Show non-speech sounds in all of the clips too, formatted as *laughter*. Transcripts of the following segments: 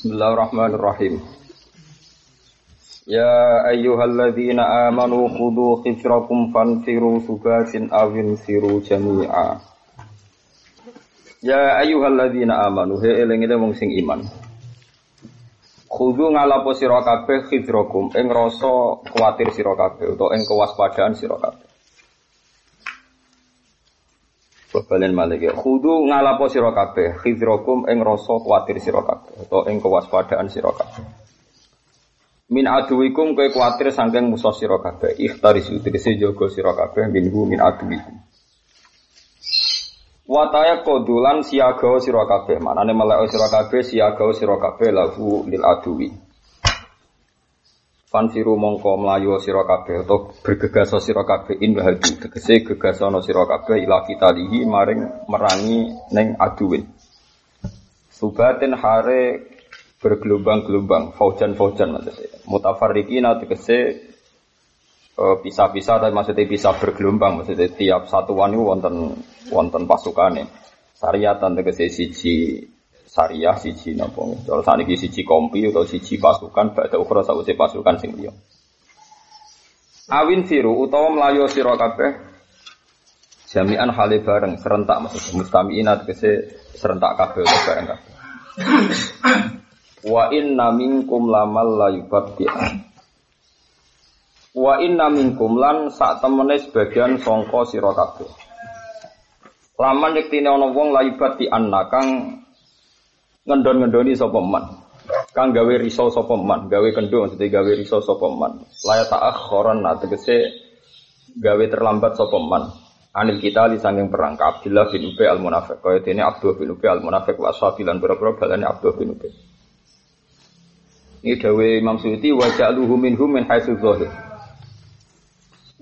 Bismillahirrahmanirrahim. Ya ayyuhalladzina amanu khudhu khifrakum fanfiru subatin awin firu jami'a. Ya ayyuhalladzina amanu he eling-eling wong sing iman. Khudhu ngalapo sira kabeh khifrakum ing rasa kuwatir sira kabeh utawa ing kewaspadaan sira kabeh. Balen malik. Khudu ngalapo sira kabeh, khidrokum ing rasa kuwatir sira kabeh utawa ing kewaspadaan sira kabeh. Min aduwikum kowe kuwatir saking musuh sira kabeh, ikhtaris utrisi jaga sira kabeh minhu min aduwikum. Wataya kodulan siaga sira kabeh, manane melek sira kabeh siaga sira kabeh lahu lil aduwi. Fanfiru mongko melayu sira kabeh atau bergegas sira kabeh in hadi tegese gegasana sira kabeh ila kitalihi maring merangi ning aduwin. Subatin hare bergelombang-gelombang, faujan-faujan maksudnya. Mutafarriqina tegese uh, pisah-pisah tapi maksudnya bisa bergelombang maksudnya tiap satuan itu wonten wonten pasukane. Syariatan tegese siji syariah siji napa kalau saat ini siji kompi atau siji pasukan badhe ukhra sawise pasukan sing liya. Awin siru utawa melayu sira kabeh jami'an hale bareng serentak maksud mustami'in tegese serentak kabeh bareng kabeh. Wa inna minkum lamal la yubti'an wa inna minkum lan sak temene sebagian sangka sira kabeh. Laman yektine ana wong la yubti'an kang ngendon-ngendoni sapa man. Kang gawe risau sapa man, gawe kendo maksudnya gawe risau sapa man. Laya ta'akhiran nah tegese gawe terlambat sapa man. Anil kita li sanging perang ka Abdullah bin Ubay al Munafiq. Kaya dene Abdullah bin Ubay al Munafiq wa ashabilan berapa balane Abdullah bin Ubay. Ini dawe Imam Suyuti wa ja'luhu minhum min haitsu dhahir.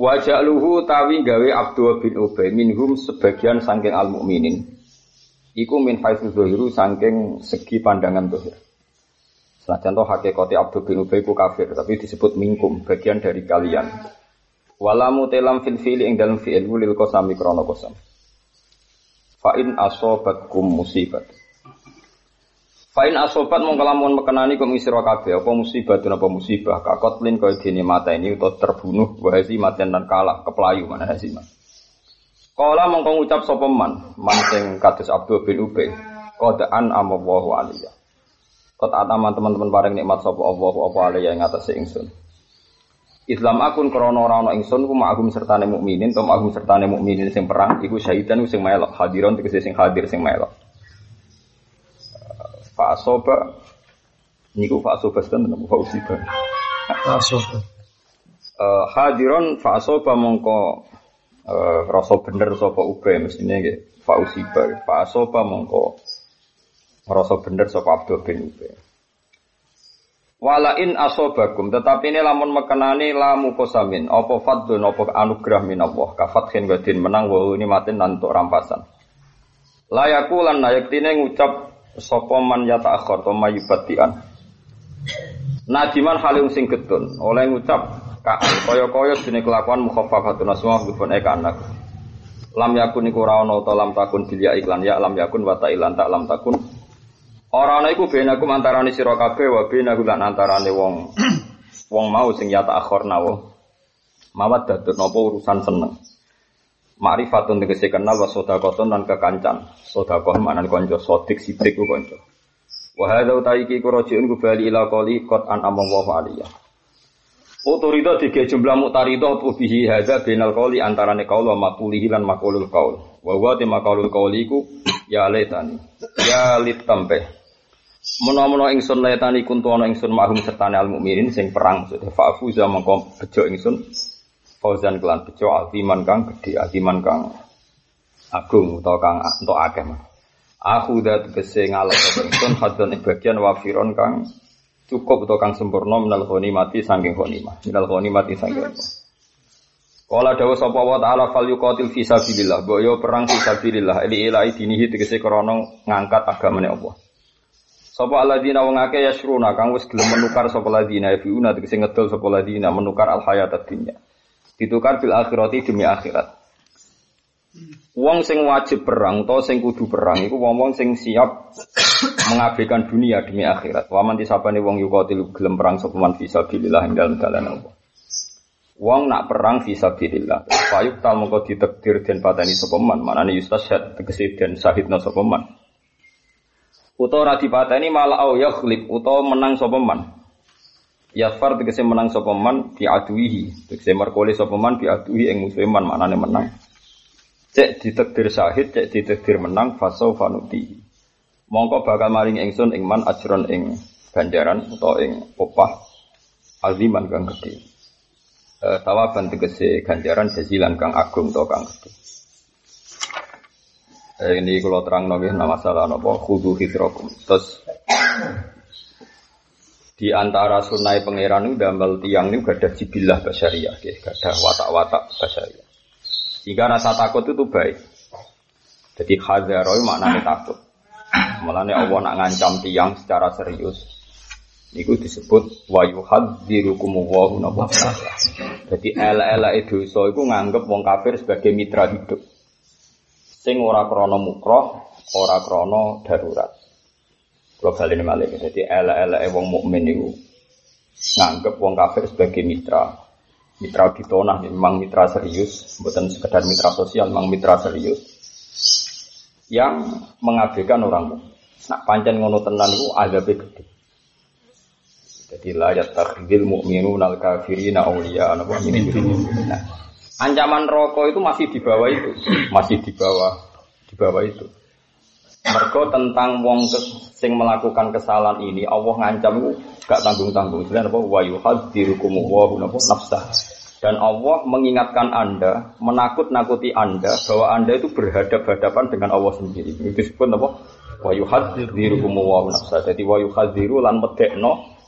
Wa tawi gawe Abdullah bin Ubay minhum sebagian sangking al mukminin Iku min haitsu zahiru saking segi pandangan dohir. Senajan contoh hakikati Abdul bin Ubay ku kafir, tapi disebut mingkum, bagian dari kalian. Walamu telam fil fili ing dalam fi'il lil kosami krono kosam. Fa'in asobatkum musibat. Fa'in asobat mongko lamun mekenani kum isra kabeh apa musibah apa musibah kakotlin kaya dene mata ini utawa terbunuh wa matian dan kalah keplayu mana hazimat. Kala mongko ngucap sapa man, man sing kados Abdul bin Ubay, qadaan amallahu aliyah. Kot ataman teman-teman bareng nikmat sapa Allah apa aliyah ing atase ingsun. Islam akun krana ora ana ingsun ku ma'hum sertane mukminin, to ma'hum sertane mukminin sing perang iku syahidan sing melok, hadiron tegese sing hadir sing melok. Fa asoba niku fa asoba sedan nemu fa usiba. Fa asoba. Uh, hadiron fa asoba mongko uh, rasa bener sapa ube mestine nggih Pak Usiba. Pak Asoba mongko rasa bener sapa Abdul bin Ube. Wala in asobakum tetapi ini lamun mekenani lamu kosamin apa fadlun apa anugerah Allah kafathin wadin menang wa ini matin nantuk rampasan. Layaku lan nayaktine ngucap sapa man yata akhir to mayubatian Nadiman halim sing getun oleh ngucap kaya-kaya jenis kelakuan mukhaffafatun asma bifun eka anak. Lam yakun iku ora ana ta lam takun bilya iklan ya lam yakun wa ilan tak lam takun. Ora ana iku benakum antarané sira kabeh wa benaku lan antarane wong *clears throat* wong mau sing ya tak akhirna wa. Mawat dadut napa urusan seneng. Ma'rifatun tegese kenal wa sedekahun lan kekancan. Sedekah manan kanca sodik sidik ku kanca. Wa hadza utaiki ku rajiun ku bali an amallahu aliyah. Otorito tiga jumlah mutarito bihi hadza binal qauli antarane qaul wa maqulihi lan maqulul qaul. Wa wa te maqulul qauli iku ya letani. Ya litampe. Menawa-menawa ingsun letani kuntu ana ingsun mahum sertane al mukminin sing perang maksudnya fa'fu za mengko bejo ingsun fauzan kelan bejo aziman kang gedhe aziman kang agung utawa kang entuk akeh. Aku dat kese ngalap ingsun hadon bagian wafiron kang cukup atau kang sempurna minal mati saking mah minal mati saking Kala dawa sapa wa ta'ala fal yuqatil fi sabilillah. Mbok yo perang fi sabilillah. Ili ilahi dinihi tegese krana ngangkat agamane Allah. Sapa alladzina wong akeh yasruna kang wis gelem menukar sapa ladina yafiuna tegese ngedol sapa ladina menukar al hayat dunya. Ditukar bil akhirati demi akhirat Wong sing wajib perang atau sing kudu perang iku wong-wong sing siap mengabaikan dunia demi akhirat. Wa man disabane wong yuqatil gelem perang sapa man fisabilillah ing dalem dalan Allah. Wong nak perang fisabilillah. Fayuk tal mongko ditakdir den pateni sapa man, manane yustashhad tegese den syahidna sapa man. Utawa ora dipateni malah au yakhlib utawa menang sapa man. Yafar tegese menang sapa man bi aduihi, tegese merkole sapa man bi aduhi ing musuhe man, manane menang. Cek ditakdir syahid, cek ditakdir menang fasau fanuti. Mongko bakal maring ingsun ing man ajron ing ganjaran utawa ing opah aziman kang gede. E, tawaban tegese ganjaran jazilan kang agung utawa kang gede. E, ini kalau terang nggih nama masalah napa khudu hidrakum. Terus di antara sunai pangeran itu damel tiang ini gak ada jibilah basyariah, gak ada watak-watak basyariah. Jika rasa takut itu baik. Jadi khazaroi maknanya takut. Mulanya Allah nak ngancam tiang secara serius. Itu disebut wa yuhadzirukum wa Jadi ela-ela so itu nganggep wong kafir sebagai mitra hidup. Sing ora krono mukroh, ora krono darurat. Kalau balik ini malah jadi ela-ela wong mukmin itu nganggep wong kafir sebagai mitra. Mitra ditonah memang mitra serius, bukan sekedar mitra sosial, memang mitra serius yang mengabaikan orang Nak pancen ngono tenan itu azabnya gede. Jadi la yattakhidil mu'minuna al-kafirina awliya apa? Nah, ancaman rokok itu masih di bawah itu, masih di bawah di bawah itu. Mergo tentang wong sing melakukan kesalahan ini Allah ngancam gak tanggung-tanggung. Sebenarnya apa wa yuhadzirukum wa nafsah. Dan Allah mengingatkan Anda, menakut-nakuti Anda bahwa Anda itu berhadap-hadapan dengan Allah sendiri. Itu disebut apa? Wa yuhadzirukum wa nafsah. Jadi wa yuhadziru lan medekno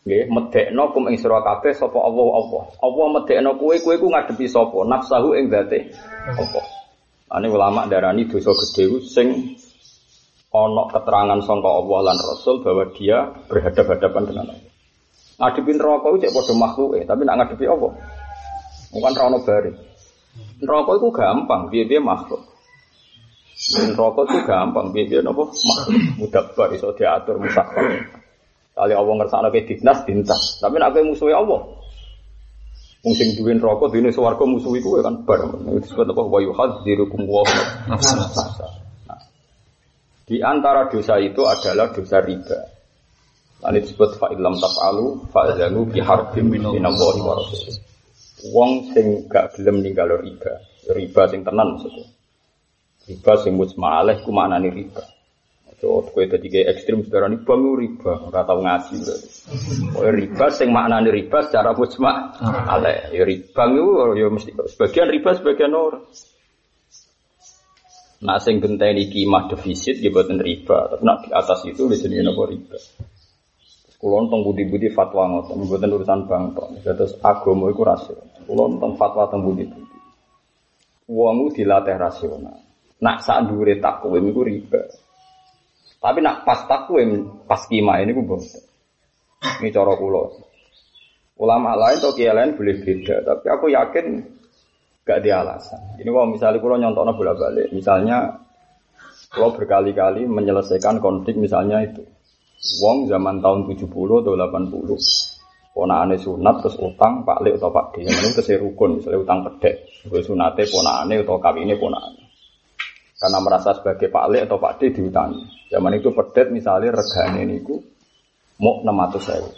Nggih, medekno kum ing sira kabeh sapa Allah Allah. Allah medekno kowe kowe ku ngadepi sapa? Nafsahu ing zate Allah. Ane ulama darani dosa gedhe sing onok keterangan sangka Allah lan Rasul bahwa dia berhadap-hadapan dengan Allah. Ngadepin rokok itu cek makhluk eh, tapi nak ngadepi Allah. Bukan rono bari. Rokok itu gampang, dia dia makhluk. Rokok itu gampang, dia dia nopo makhluk. Mudah bar iso diatur musafir. Kali Allah ngersakno ke dinas dintas, tapi nak kowe musuhe Allah. Wong sing duwe rokok dene swarga musuh iku kan bar. Disebut apa wa yuhadzirukum wa. Di antara dosa itu adalah dosa riba. Lalu disebut fa'ilam taf'alu fa'zanu biharbim minallahi wa rasulih. Wong sing gak gelem ninggal riba. Riba sing tenan maksudnya. Riba sing mujma alaih ku maknane riba. So, kowe dadi kayak ekstrim sekarang riba mu riba, ora tau ngaji berarti. Kowe riba sing maknane riba secara mujma alaih. Ya riba itu ya mesti sebagian riba sebagian orang. Nah, sing genteni kimah defisit ya buatan riba, tapi nak di atas itu sini nopo riba. Kulon tong budi-budi fatwa ngoten, buatan urusan bank tok. Terus agama iku rasional. Kulon tong fatwa tong budi-budi. Wongu dilatih rasional. Nak sak dure takwim iku riba. Tapi nak pas takwim, pas kima ini ku boten. Ini cara kula. Ulama lain atau kiai lain boleh beda, tapi aku yakin gak di alasan. Ini kalau misalnya kalau nyontok bola balik, misalnya kalau berkali-kali menyelesaikan konflik misalnya itu, Wong zaman tahun 70 atau 80, ponakane sunat terus utang Pak Lek atau Pak D, yang itu kesih rukun, misalnya utang pedek, gue sunate ponakane atau kawinnya ponakane. Karena merasa sebagai Pak Lek atau Pak D diutangi. Zaman itu pedet misalnya regane niku mau 600 saya.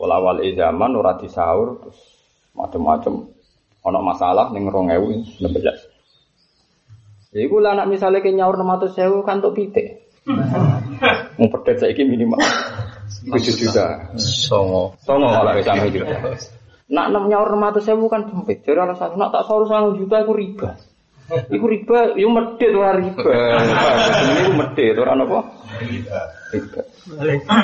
Walau zaman ora disaur terus macam-macam Ono masalah ning 2016. Ya iku lah anak misalnya ke nyaur 600.000 kan untuk pitik. Mau pedet saiki minimal 7 juta. Songo. Songo kalau bisa juta. Nak enam nyaur 600.000 kan sempit. Jadi alasan nak tak saur 1 juta iku riba. Iku riba, yo medit ora riba. Ini medit ora napa? Riba. Riba.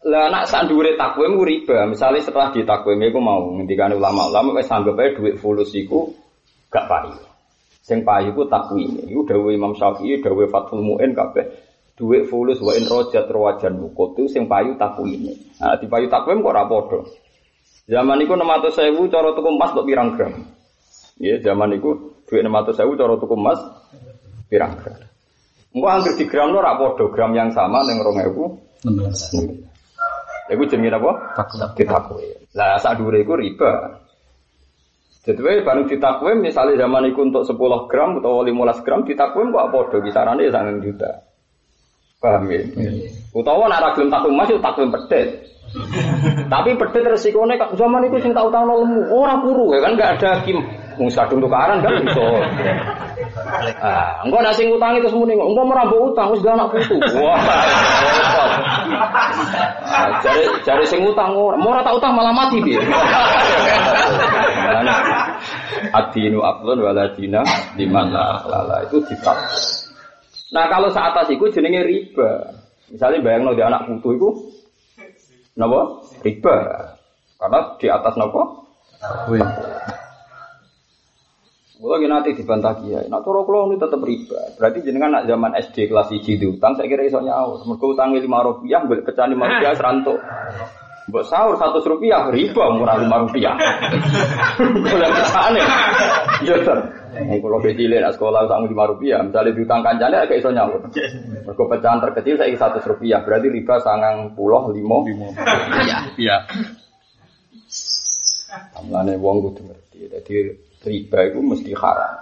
Lah nak sak dhuwure takwim ku riba. Misale setelah ditakwim iku mau ngendikane ulama-ulama wis anggap ae dhuwit fulus iku gak payu. Sing payu ku takwim. Iku dawuh Imam Syafi'i, dawuh Fathul Muin kabeh dhuwit fulus wa in rajat rawajan itu sing payu takwim. Nah, di payu takwim kok ora padha. Zaman iku 600.000 cara tuku emas kok pirang gram? Ya zaman itu duit 600 sewu cara tuku emas pirang gram. Engko anggere di gram ora padha gram yang sama ning 2000 16. Iku jenenge apa? Ditakwe. Lah sak dhuwure iku riba. Jadi bareng ditakwim misalnya zaman itu untuk 10 gram atau 15 gram ditakwim kok padha kisarannya ya sangat juta. Paham ya? Utawa nek ora gelem takwim mas yo takwim pedet. *laughs* Tapi pedet resikonya zaman itu sing tau tau lemu, ora puru ya kan gak ada kim Wong kadung tukaran kan iso. Ah, engko nek sing utang itu semune engko engko ora mbok utang wis gak anak putu. Wah. Ah, jare jare sing utang ora, ora tak utang malah mati piye. Adinu dina liman lala itu ditap. Nah kalau saat atas itu jenenge riba. Misalnya bayang di anak putu itu, napa? Riba. Karena di atas napa? Kalau gini nanti dibantah kiai, nak turu kulo ini tetap riba. Berarti jenengan nak zaman SD kelas 1 diutang, saya kira iso nyaur. Mereka utang lima rupiah, boleh pecah lima rupiah *laughs* serantuk. Mbok sahur satu rupiah riba murah lima rupiah. *laughs* Boleh pecah nih. Jodoh. Kalau kecil nak sekolah utang lima rupiah, misalnya diutang kancane agak iso nyaur. Mereka pecahan terkecil saya satu rupiah, berarti riba sangang pulau limo. Iya. Iya. Amlane wong kudu ngerti. Jadi riba itu mesti haram.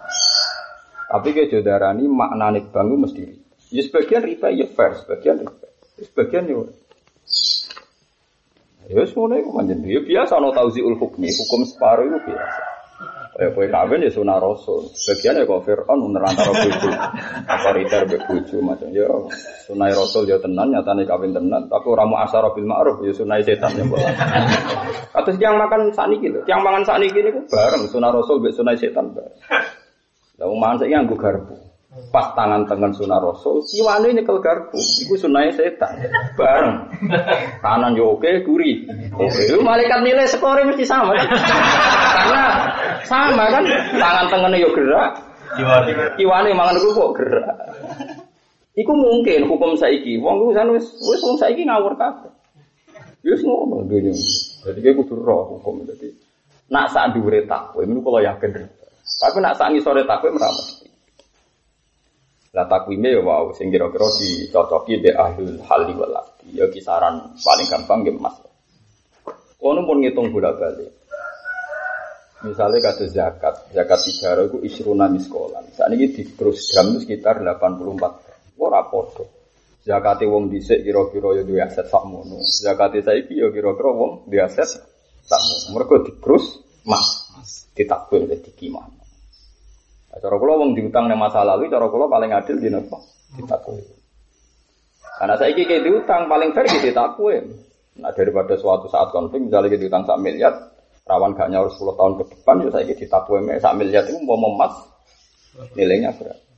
Tapi ke jodarani maknane bank mesti riba. Ya sebagian riba ya fair, sebagian riba. Ya, sebagian ya Ya semuanya itu manjen. Ya biasa no tauziul hukmi, hukum separuh itu biasa. Ya kue kawin ya sunah rasul. Sebagian ya kau Fir'aun menerantara buju. Apa riter buju macam ya sunah rasul ya tenan nyatane kawin tenan. Tapi orang asara bil ma'ruf ya sunah setan ya bola. Atau yang makan saat ini, yang makan saat ini bareng sunah rasul be sunah setan bareng. Lalu mangan saya nganggu garpu. Pas tangan tangan sunah rasul, iwane nyekel garpu. Iku sunah setan. Bareng. Kanan yo oke, kuri. Oke, lu malaikat nilai skornya mesti sama kan? Karena sama kan, tangan tangannya yo gerak. Iwane mangan kok gerak. Iku mungkin hukum saiki. Wong ku wis wis wong saiki ngawur kabeh. Wis ngono dunya. Jadi kayak kudu roh hukum jadi. Nak diure takwe, ini kalau yakin. Tapi nak saat ngisore takwe meramat. Lah takwime ya wow, sing kira-kira dicocoki di ahlul hali wal Ya kisaran paling gampang ya emas. Kono pun ngitung bolak-balik. Misalnya kata zakat, zakat tiga itu isruna miskolan. Saat ini di terus gram itu sekitar 84 gram. Ora. Zakat wong dhisik kira-kira ya duwe aset sakmono. Zakat saiki ya kira-kira wong duwe aset sakmono. Mergo dikrus mas, ditakwil dadi kimah. Cara kula wong diutang nang masa lalu, cara kula paling adil di napa? Ditakwil. Karena saya iki diutang paling fair di ditakwil. Nah daripada suatu saat konflik misalnya kita diutang sak miliar, rawan gak nyaur 10 tahun ke depan, ya saya gitu ditakwil sak miliar itu mau emas nilainya berapa?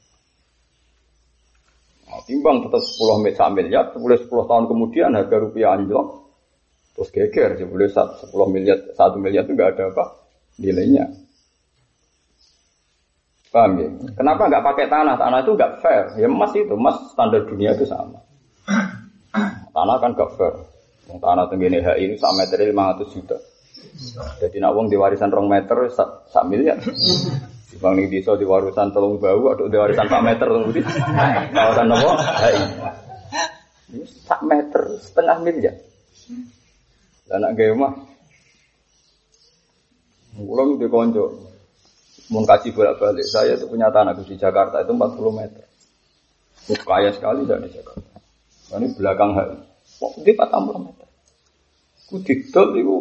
Nah, timbang tetap 10 miliar, miliar, boleh 10 tahun kemudian harga rupiah anjlok, terus geger, boleh 10 miliar, 1 miliar itu nggak ada apa nilainya. Paham ya? Kenapa nggak pakai tanah? Tanah itu nggak fair. Ya emas itu, emas standar dunia itu sama. Tanah kan nggak fair. Tanah tenggine HI ini sak meter 500 juta. Jadi nak uang di warisan rong meter sak, miliar. Bang nih bisa di warisan telung bau atau di warisan sak meter tunggu di kawasan nopo HI. Ini sak meter setengah miliar. Dan nak gaya mah. Di konco. Kasih bolak-balik. Saya itu punya tanah di Jakarta itu 40 meter. Itu kaya sekali di Jakarta. Nah, ini belakang HI. Kok di 40 meter. Ku didol itu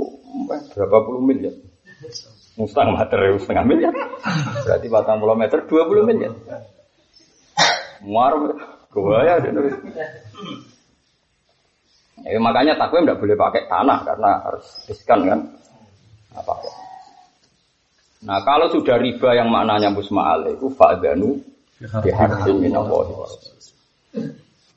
berapa puluh miliar. Meter ya, setengah miliar. Berarti 40 meter 20 miliar. Muar, gua ya. Ya, makanya takwim tidak boleh pakai tanah karena harus riskan kan. Apa -apa. Nah kalau sudah riba yang maknanya musma'al itu fa'adhanu biharjin minallahi wa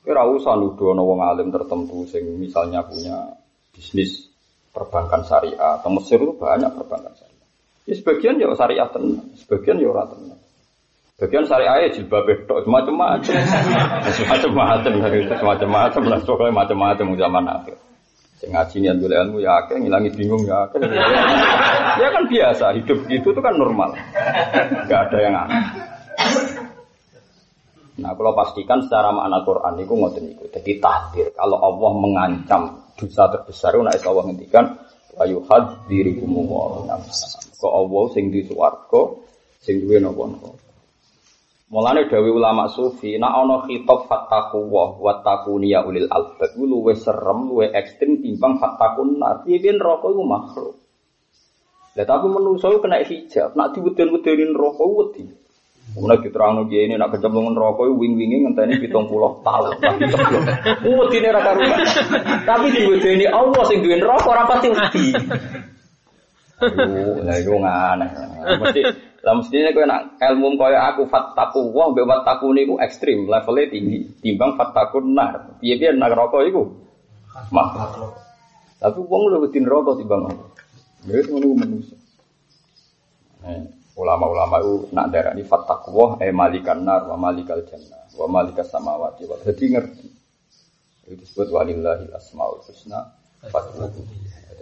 Kira usah nuduh wong alim tertentu sing misalnya punya bisnis perbankan syariah atau Mesir itu banyak perbankan syariah. Ya sebagian ya syariah tenang, sebagian ya ora tenang. Sebagian syariah ya jilbab *laughs* itu macam-macam, macam-macam dari itu macam-macam lah pokoknya macam-macam zaman akhir. Sing ngaji niat ilmu ya akeh, ngilangi bingung ya akeh. *laughs* Ya kan biasa, hidup gitu itu kan normal. Gak ada yang aneh. Nah, kalau pastikan secara makna Quran itu ngoten itu. Jadi tahdir. Kalau Allah mengancam dosa terbesar, nah Allah ngendikan wa yuhadzirikum wa Kok Allah sing di swarga sing duwe napa-napa. Mulane dawe ulama sufi, nak ana khitab fattaku wa wattaquni ya ulil albab luwe serem, luwe ekstrim timbang fattakun nar. Piye neraka iku makhluk. Lah tapi menungso kena hijab, nak diweden-wedeni neraka wedi. Mulai diterang lagi ini nak kecemplungan rokok wing-wingi ngenteni pitung puluh tahun. Wedi ini raka rumah. Tapi diwedeni Allah sing duwe neraka ora pasti wedi. Lah iku ngane. Mesti lah mestinya kowe nak ilmu kaya aku fattaku wah mbek wattaku niku ekstrim, levelnya tinggi. Timbang fattakun nar. Piye-piye nak rokok iku? Makhluk. Tapi wong lu wedi neraka timbang aku. Ya itu ngono manusia. Ulama-ulama itu nak darah ini fattakuwah eh malikan nar wa malikal jannah wa malikas samawati wa jadi ngerti. Itu disebut walillahi asmaul husna fatwahu.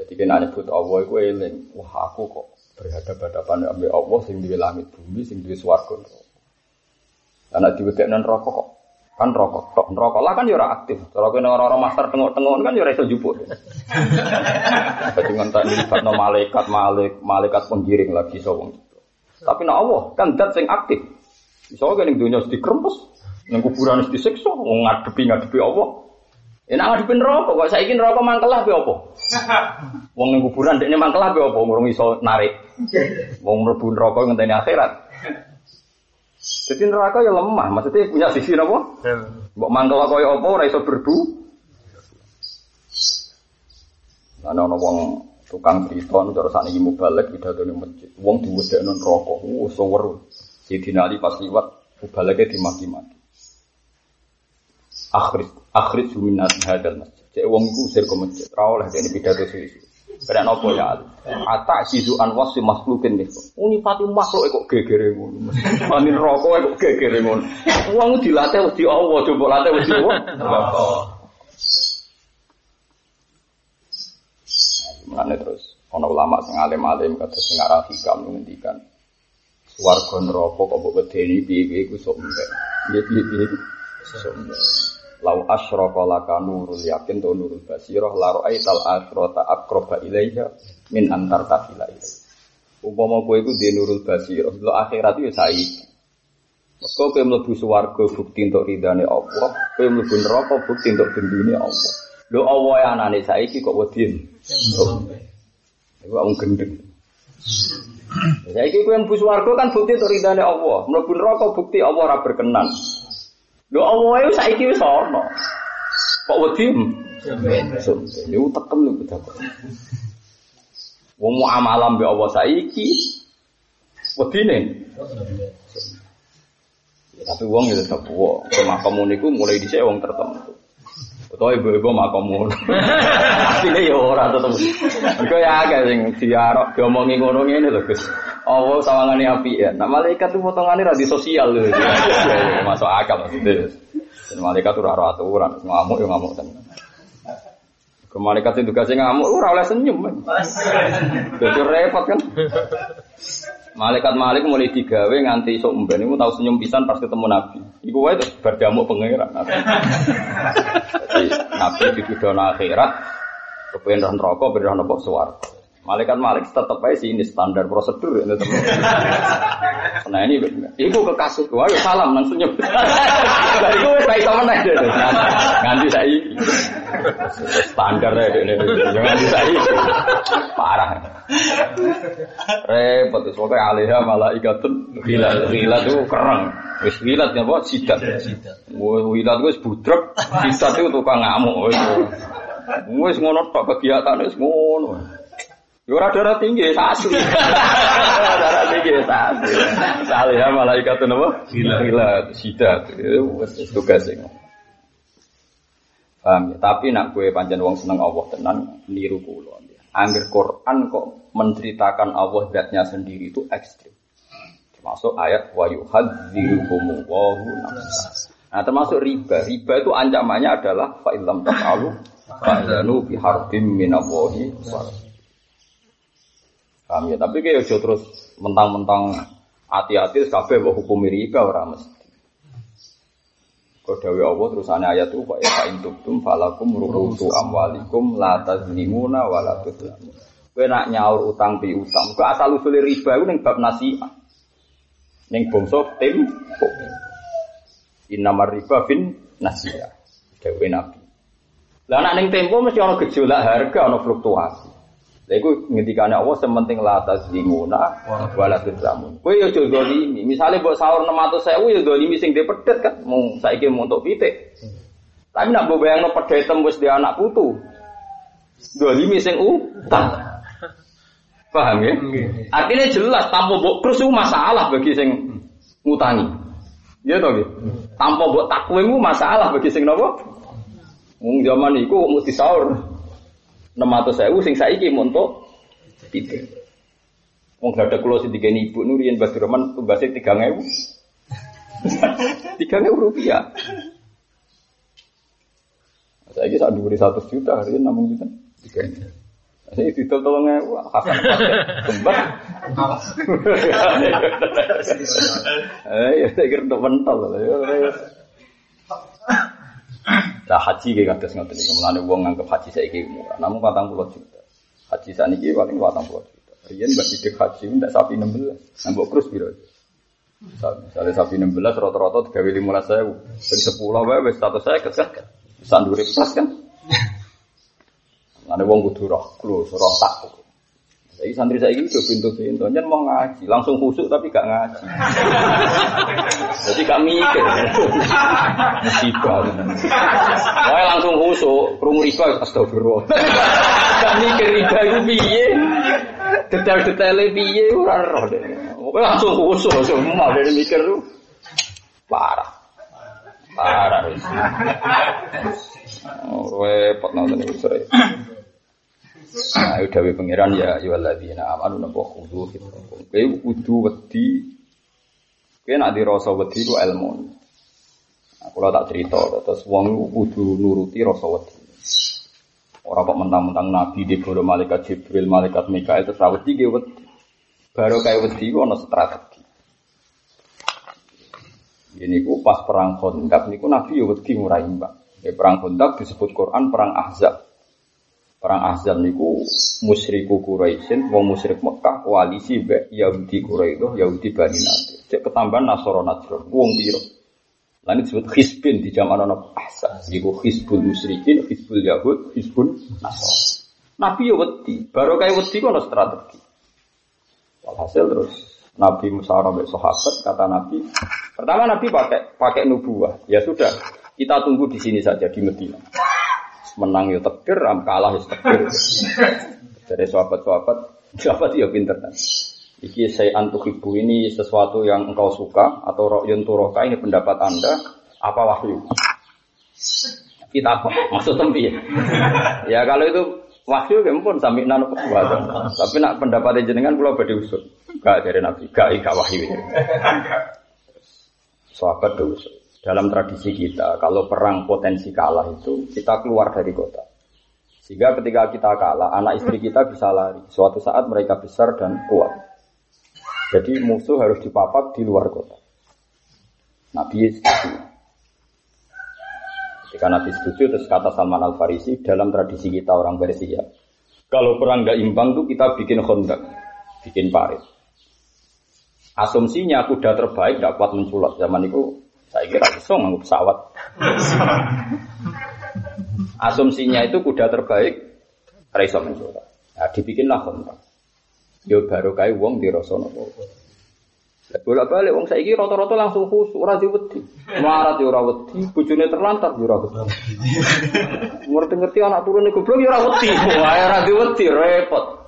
Jadi kena nyebut Allah itu eling. Wah aku kok berhadapan-hadapan dengan Allah sing duwe langit bumi sing duwe swarga. Karena diwedekno neraka kok kan rokok tok rokok lah kan ya ora aktif kalau kena orang-orang master tengok-tengok kan ya ora iso jupuk *laughs* jadi ngentak libatno malaikat malik malaikat penggiring lagi sawung tapi nak Allah kan dat sing aktif misalnya kan yang dunia sedih krempes yang kuburan sedih disiksa ngadepi ngadepi Allah Ya nak ngadepin rokok, kok saya ingin rokok mangkelah be apa? *laughs* Wong ning kuburan dekne mangkelah be apa? Ngurung iso narik. *laughs* Wong mlebu rokok ngenteni akhirat. Jadi neraka ya lemah, maksudnya punya sisi apa? Mbok mangkel kaya apa ora iso berbu. Ana ana wong tukang cerita nu cara sakniki mubalek pidato ning masjid. Wong diwedekno neraka. Uh, sewer. Sidina Ali pas liwat mubaleke dimaki-maki. Akhir akhir suminat hadal masjid. Cek wong iku usir ke masjid. Ora oleh dene pidato sisi. Keren apa ya Ali? Ata sizu anwas si makhlukin nih. Unifati makhluk kok gegere ngono. Manin rokok kok gegere ngono. Wong dilatih wedi Allah, coba latih wedi Allah. Mulane terus ana ulama sing alim-alim kata sing arah hikam ngendikan swarga neraka kok mbok wedeni piye-piye iku sok mbek. Piye-piye sok mbek. Lau asyraka laka nurul yakin to nurul basirah la ra'aital akhirata aqraba ilaiha min antar tafila ilaiha. Umpama kowe iku di nurul basirah, lo akhirat itu saiki. Mergo kowe mlebu swarga bukti untuk ridane Allah, kowe mlebu neraka bukti untuk gendine Allah. Lho Allah ya anane saiki kok wedi. Iku wong gendeng. Saiki kowe mlebu swarga kan bukti untuk ridane Allah, mlebu neraka bukti Allah ora berkenan. Lho itu saiki wis ana. Kok wedi? Sumpah. Niku tekem lho bedako. Wong muamalah mbek Allah saiki wedine. Ya, tapi wong ya tetep wong. Makom niku mulai dhisik wong tertentu. Utawa ibu-ibu makom ngono. Asline ya ora tetep. Mergo ya akeh sing diarok diomongi ngono ngene lho Gus. Allah sawangane api ya. Nah malaikat itu potongane ra di sosial lho. Masuk akal maksudnya. Dan malaikat itu ora aturan, ngamuk ya ngamuk tenan. Ke malaikat itu tugasnya ngamuk, ora oleh senyum. Jadi repot kan. Malaikat Malik mulai digawe nganti iso umben iku tau senyum pisan pas ketemu Nabi. Iku wae terus berdamuk pangeran. *laughs* Jadi Nabi dituduh akhirat kepengen roh neraka, ben roh swarga. Malaikat Malik aja sih ini standar prosedur ya Nah ini ibu kekasih ayo salam nyebut. *laughs* Nah itu saya sama nih deh, nganti saya standar ya ini, nganti saya parah. Repot pokoknya alihah malah ikatun gila gila tuh kerang. Wis wilat ya buat sidat. Wilat gue budrek, sidat itu tukang ngamuk. Wis ngono tok kegiatan wis ngono. Yo ora darah tinggi asli. darah tinggi asli. Salih ya malaikat napa? Gila gila sidat. Wis tugas sing. Paham ya? Tapi nak kue pancen wong seneng Allah tenan niru kula. Angger Quran kok menceritakan Allah zatnya sendiri itu ekstrim. Termasuk ayat wa yuhadzirukumullahu nafsa. Nah termasuk riba. Riba itu ancamannya adalah fa illam taf'alu fa'zanu bi harbin Paham ya? Tapi kayak terus mentang-mentang hati-hati kabeh hukum riba ora mesti. Kau dawe Allah terusannya ayat itu Pak ya in tubtum falakum ruhutu amwalikum la tazlimuna wa la. Kowe nak nyaur utang pi utang. Kau asal usul riba iku ning bab nasihat. Ning bangsa tim Innamar riba bin nasihat. Dawe Nabi. Lah nak ning tempo mesti ana gejolak harga, ana fluktuasi. Lha iku ngendikane Allah sementing la tazlimuna wala tuzlamun. Kowe yo aja zalimi. Misale mbok sahur 600.000 yo zalimi sing dhe pedet kan. Mung saiki mau untuk pitik. Tapi nak mbok bayangno pedet wis di anak putu. Zalimi sing utang. Paham ya? Artinya jelas tanpa mbok krus masalah bagi sing ngutangi. Ya toh nggih. Tanpa mbok takwemu masalah bagi sing napa? Wong zaman iku mesti sahur. 600.000 sing saiki montok pitik. Wong gak ada kulo sing digeni ibu Nurian Basroman tugasnya 3000. 3000 *laughs* rupiah. Saya ini saat diberi satu juta hari ini namun juta tiga Saya itu tolong ewu hasan kembar. Eh, ya saya kira untuk mental. Nah haji kayak kados ngoten niku. Mulane wong nganggep haji saiki murah. Namun 40 juta. Haji saniki paling 40 juta. Riyen mbak sidik haji ndak sapi 16. Nambok krus piro? Misalnya sapi 16 rata-rata 3 15 saya Jadi 10 wae wis status saya kesek. Bisa ndure plus kan. *laughs* Mulane wong kudu roh, kulo roh takut. Jadi santri saya ini udah pintu-pintu, nyen mau ngaji, langsung khusuk tapi gak ngaji. Jadi gak mikir, musibah. Pokoknya langsung khusuk, krungu riba, astagfirullah. Gak mikir riba itu piye, detail-detailnya piye, ora roh langsung khusuk, semua dari mikir tuh parah, parah. Repot nonton itu. Nah, dawe pangeran ya ayyuhalladzina amanu napa khudu fitrakum. Kowe kudu wedi. Kowe nak dirasa wedi ku ilmu. Aku lah tak cerita, terus wong kudu nuruti rasa wedi. Orang kok mentang-mentang nabi di bawah malaikat Jibril, malaikat Mikael terus wedi ge wedi. Baru kayak wedi ana strategi. Ini ku pas perang Khandaq niku nabi yo wedi ngurai mbak. Ya, perang Khandaq disebut Quran perang Ahzab. Perang Ahzab niku musyriku Quraisyin, wong musyrik Mekah koalisi mbek Yahudi Quraisy, Yahudi Bani Nadir. Cek ketambahan Nasara Najran, wong piro. Lan disebut Hizbin di zaman ana Ahzab. Iku Hizbul Musyrikin, Hizbul Yahud, Hizbul Nasara. Nabi yo wedi, baru kayak wedi kono strategi. Walhasil terus Nabi musyawarah mbek sahabat kata Nabi, pertama Nabi pakai pakai nubuah. Ya sudah, kita tunggu di sini saja di Medina menang ya tekir, kalah ya tekir. *laughs* Dari sahabat-sahabat, sahabat ya pinter kan. Iki saya antuk ibu ini sesuatu yang engkau suka atau rokyun turoka ini pendapat anda apa wahyu? Kita apa? Maksud tempi ya? ya kalau itu wahyu ya pun sampai nanu Tapi nak pendapat jenengan kalau badi usut. Gak dari nabi, gak gak wahyu. *laughs* Sahabat usut dalam tradisi kita, kalau perang potensi kalah itu, kita keluar dari kota. Sehingga ketika kita kalah, anak istri kita bisa lari. Suatu saat mereka besar dan kuat. Jadi musuh harus dipapak di luar kota. Nabi setuju. Ketika Nabi setuju, terus kata Salman Al Farisi dalam tradisi kita orang Persia, kalau perang gak imbang tuh kita bikin kondak, bikin parit. Asumsinya kuda terbaik kuat menculat zaman itu saya kira iso nganggo pesawat. Asumsinya itu kuda terbaik iso mencoba. Nah, dibikinlah kontrak. Yo baru kae wong dirasa napa. Bolak balik wong saiki rata-rata langsung khusuk ora diwedi. Marat yo ora wedi, terlantar yo ora. Ngerti-ngerti anak turune goblok yo ora wedi. Wah ora diwedi repot.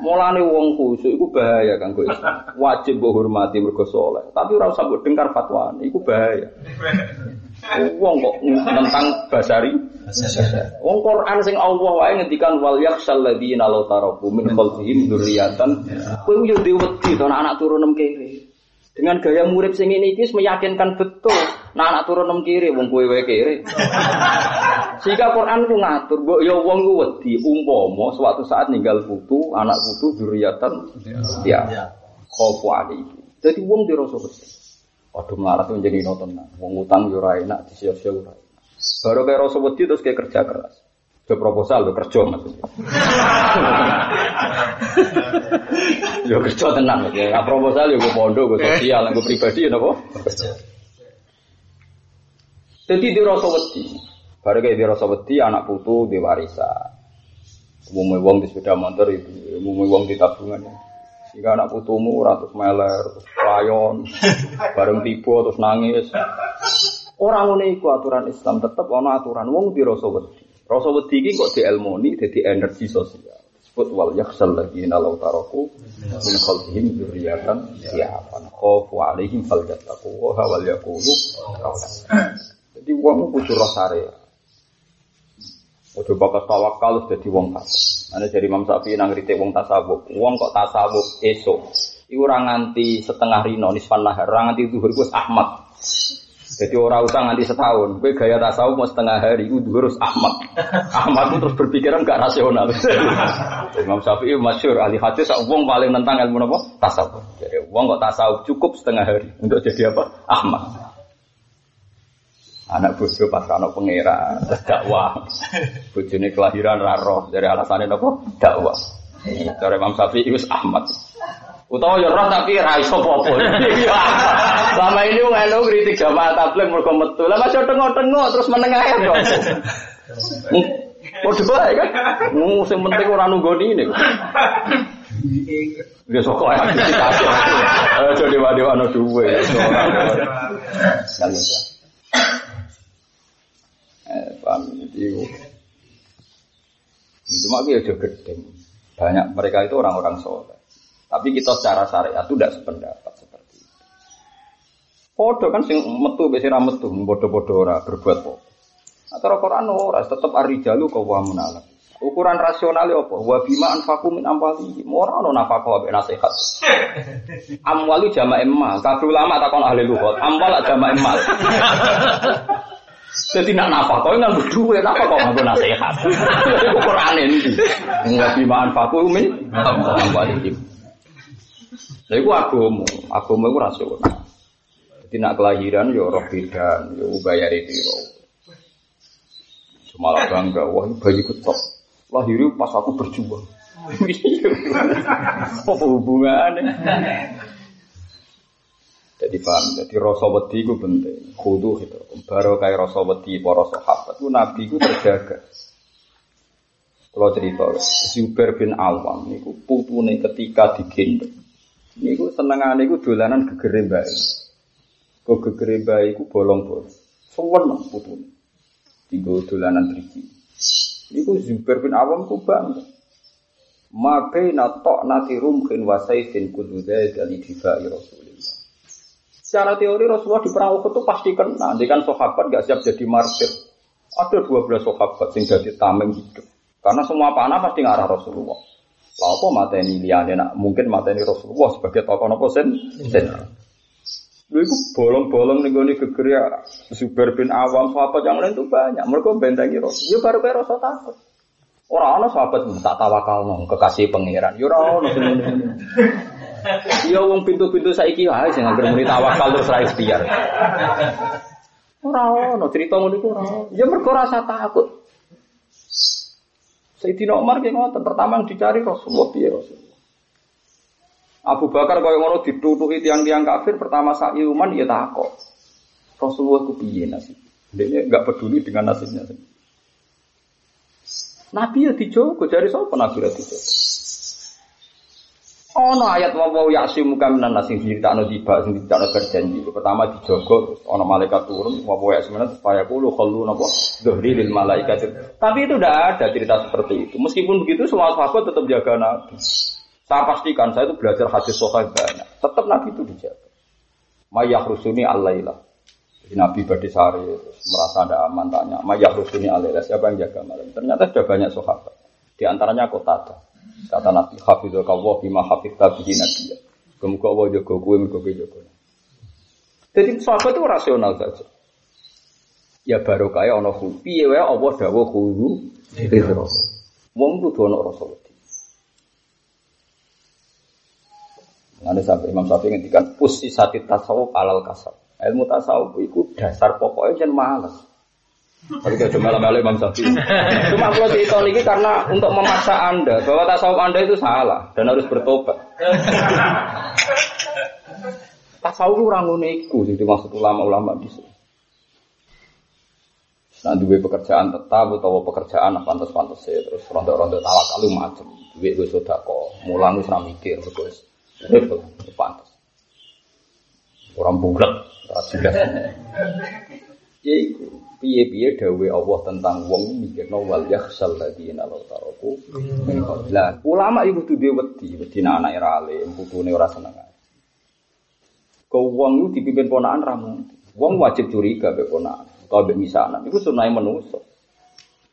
Mulane wong khusuk iku bahaya kanggo Islam. Wajib mbok hormati mergo saleh, tapi ora usah mbok dengar fatwane, iku bahaya. Wong kok tentang basari. Wong Quran sing Allah wae ngendikan wal yakhsal ladzina law taraku min khalfihim dzurriatan. Kowe yo wedi to anak turun nem kiri. Dengan gaya murid sing ini iki meyakinkan betul. Nah anak turun nem kiri wong kowe kiri. Sehingga Quran ku ngatur, mbok ya wong ku wedi umpama suatu saat ninggal putu, anak putu dzurriatan ya. Khofu alaihi. Jadi wong dirasa wedi. Waduh melarat itu menjadi nonton. Wong utang yo ora enak, ora enak. Baru kayak rasa wedi terus kayak kerja keras. Ke proposal lo kerja maksudnya. yo kerja tenang ya. Nah, proposal yo gue pondok, gue sosial, gue pribadi ya nopo. Jadi di rasa. Baru kayak di rasa anak putu di warisan. Umumnya wong di sepeda motor itu, umumnya wong di tabungan. Jika anak putumu ratus meler, layon, bareng tipu terus nangis. Orang ini aturan Islam tetap ono aturan wong di rasa. Rasa wedi iki kok dielmoni jadi energi sosial. Sebut wal yakhsal ladzina law taraku min khalfihim dzurriyyatan dha'afan khafu alaihim falyattaqu wa wal yaqulu. Jadi wong kudu rasa Ojo bakas tawakal sudah di wong fasik. Ane dari Imam Syafi'i nang kritik wong tasawuf. Wong kok tasawuf esok. Iku ora nganti setengah rino nisfan nahar, ora nganti zuhur Ahmad. Jadi orang usah nganti setahun. Gue gaya tasawuf mau setengah hari, gue harus Ahmad. Ahmad itu terus berpikiran gak rasional. *laughs* Imam Syafi'i masyur ahli hadis, wong paling nentang ilmu apa? Tasawuf. Jadi wong kok tasawuf cukup setengah hari untuk jadi apa? Ahmad. Anak bojo pas ana pangeran, dakwah. Bojone kelahiran raro dari alasannya nopo? Dakwah. Dari Imam Syafi'i wis Ahmad. Utawa ya roh tapi ra iso apa-apa. Selama ini wong elu kritik jamaah tabligh mergo metu. Lah masih tengok-tengok terus menengah ya dong. Padha bae kan. Mu sing penting ora nunggoni ini. Ya sok ae aktivitas. Ayo dewa-dewa duwe. Lalu ya. Eh, paham itu. Cuma dia juga gede. Banyak mereka itu orang-orang soleh. Tapi kita secara syariat itu tidak sependapat seperti itu. Podo kan sing metu besi metu, bodoh-bodoh ora berbuat podo. Atau Quran ora tetap arijalu kau wa munalak. Ukuran rasional apa? Wa bima anfaqu min amwali. Ora ono nafaqah ambek nasihat. Amwalu jama' emal. Kabeh ulama takon ahli lughat. Amwal jama' emal. Jadi nak nafkah kau nggak berdua, napa kau nggak nasihat? Itu Quran ini. Nggak bimaan faku min, balikim. Jadi aku agama, agama itu rasional. Jadi nak kelahiran yo roh bidan, yo bayar itu yo. Malah bangga, wah ini bayi ketok. Lahir pas aku berjuang. *laughs* Apa hubungannya? Jadi paham, jadi rasa wedi itu penting. Kudu itu. Baru kayak rasa wedi para sahabat itu Nabi itu terjaga. Kalau cerita, Zubair bin Awam itu putune ketika digendong. Niku senengane iku dolanan gegere bae. Kok gegere bae iku bolong-bolong. Suwen putune. Tinggo dolanan driji. Niku Zubair bin Awam ku bangga. Ma baina ta'nati rumkin wa sayfin kullu dzalika li difa'i Rasulillah. Secara teori Rasulullah di perang itu pasti kena. Nanti kan sahabat gak siap jadi martir. Ada 12 sahabat yang jadi tameng hidup. Karena semua panah pasti ngarah Rasulullah. Lalu apa mata ini liane nak mungkin mata ini Rasulullah sebagai tokoh nopo sen sen. Lu itu bolong-bolong nih gue kegeria Zubair bin Awam sahabat yang lain tuh banyak. Mereka bentengi Rasul. Ya baru kayak Rasul takut. Orang-orang sahabat tak tawakal nong kekasih pangeran. Ya orang Iya wong pintu-pintu saiki wae sing anggere muni tawakal terus ra ikhtiar. Ora ono cerita ngono iku ora. Ya mergo rasa takut. Sayyidina Umar ki ngoten, pertama yang dicari Rasulullah piye Rasulullah. Abu Bakar kaya ngono ditutuki tiang-tiang kafir pertama saat iman ya takut. Rasulullah ku piye nasib? Dia enggak peduli dengan nasibnya Nabi ya dijogo, dari sapa Nabi ya dijogo? Ono ayat wa wa ya'simu kaminan nas sing diceritakno tiba sing diceritakno berjanji. Pertama dijogo terus ono malaikat turun wa wa ya'simu supaya kulo khallu napa dhuhri lil malaikat. Tapi itu tidak ada cerita seperti itu. Meskipun begitu semua sahabat tetap jaga Nabi. Saya pastikan saya itu belajar hadis sahih banyak. Tetap Nabi itu dijaga. Mayah rusuni alailah. Jadi Nabi Badisari merasa ada aman tanya. Mayah rusuni alailah. Siapa yang jaga malam? Ternyata sudah banyak sahabat. Di antaranya kota Kata Nabi Hafizul Kawah bima hafiz tabihi nabiya. Kemuka Allah jaga kue, mereka jaga. Jadi sahabat itu rasional saja. Ya baru kaya khulu. Piye wae Allah dawuh khulu ridho. Wong ana rasa wedi. Nanti sampai Imam Syafi'i ngendikan pusi sati tasawuf alal kasab. Ilmu tasawuf itu dasar pokoknya jangan malas. Tapi kalau cuma malam Imam Syafi'i. Cuma kalau cerita ini karena untuk memaksa anda bahwa tasawuf anda itu salah dan harus bertobat. tasawuf orang uniku, jadi maksud ulama-ulama di sini. Nah, duwe pekerjaan tetap atau pekerjaan apa pantas-pantas terus rontok-rontok tawakal macam. Duit gue sudah kok, mulang gue mikir, terus Betul, pantas. Orang bulat, jelas. Ya iku, piye-piye dawe Allah tentang wong mikirno wal yakhsal ladina law taraku Lah, ulama iku kudu dhewe wedi, wedi anak era alim, putune ora seneng. Kau wong itu dipimpin ponaan ramu. Wong wajib curiga be ponaan. Kau be misanan. Itu sunai menuso.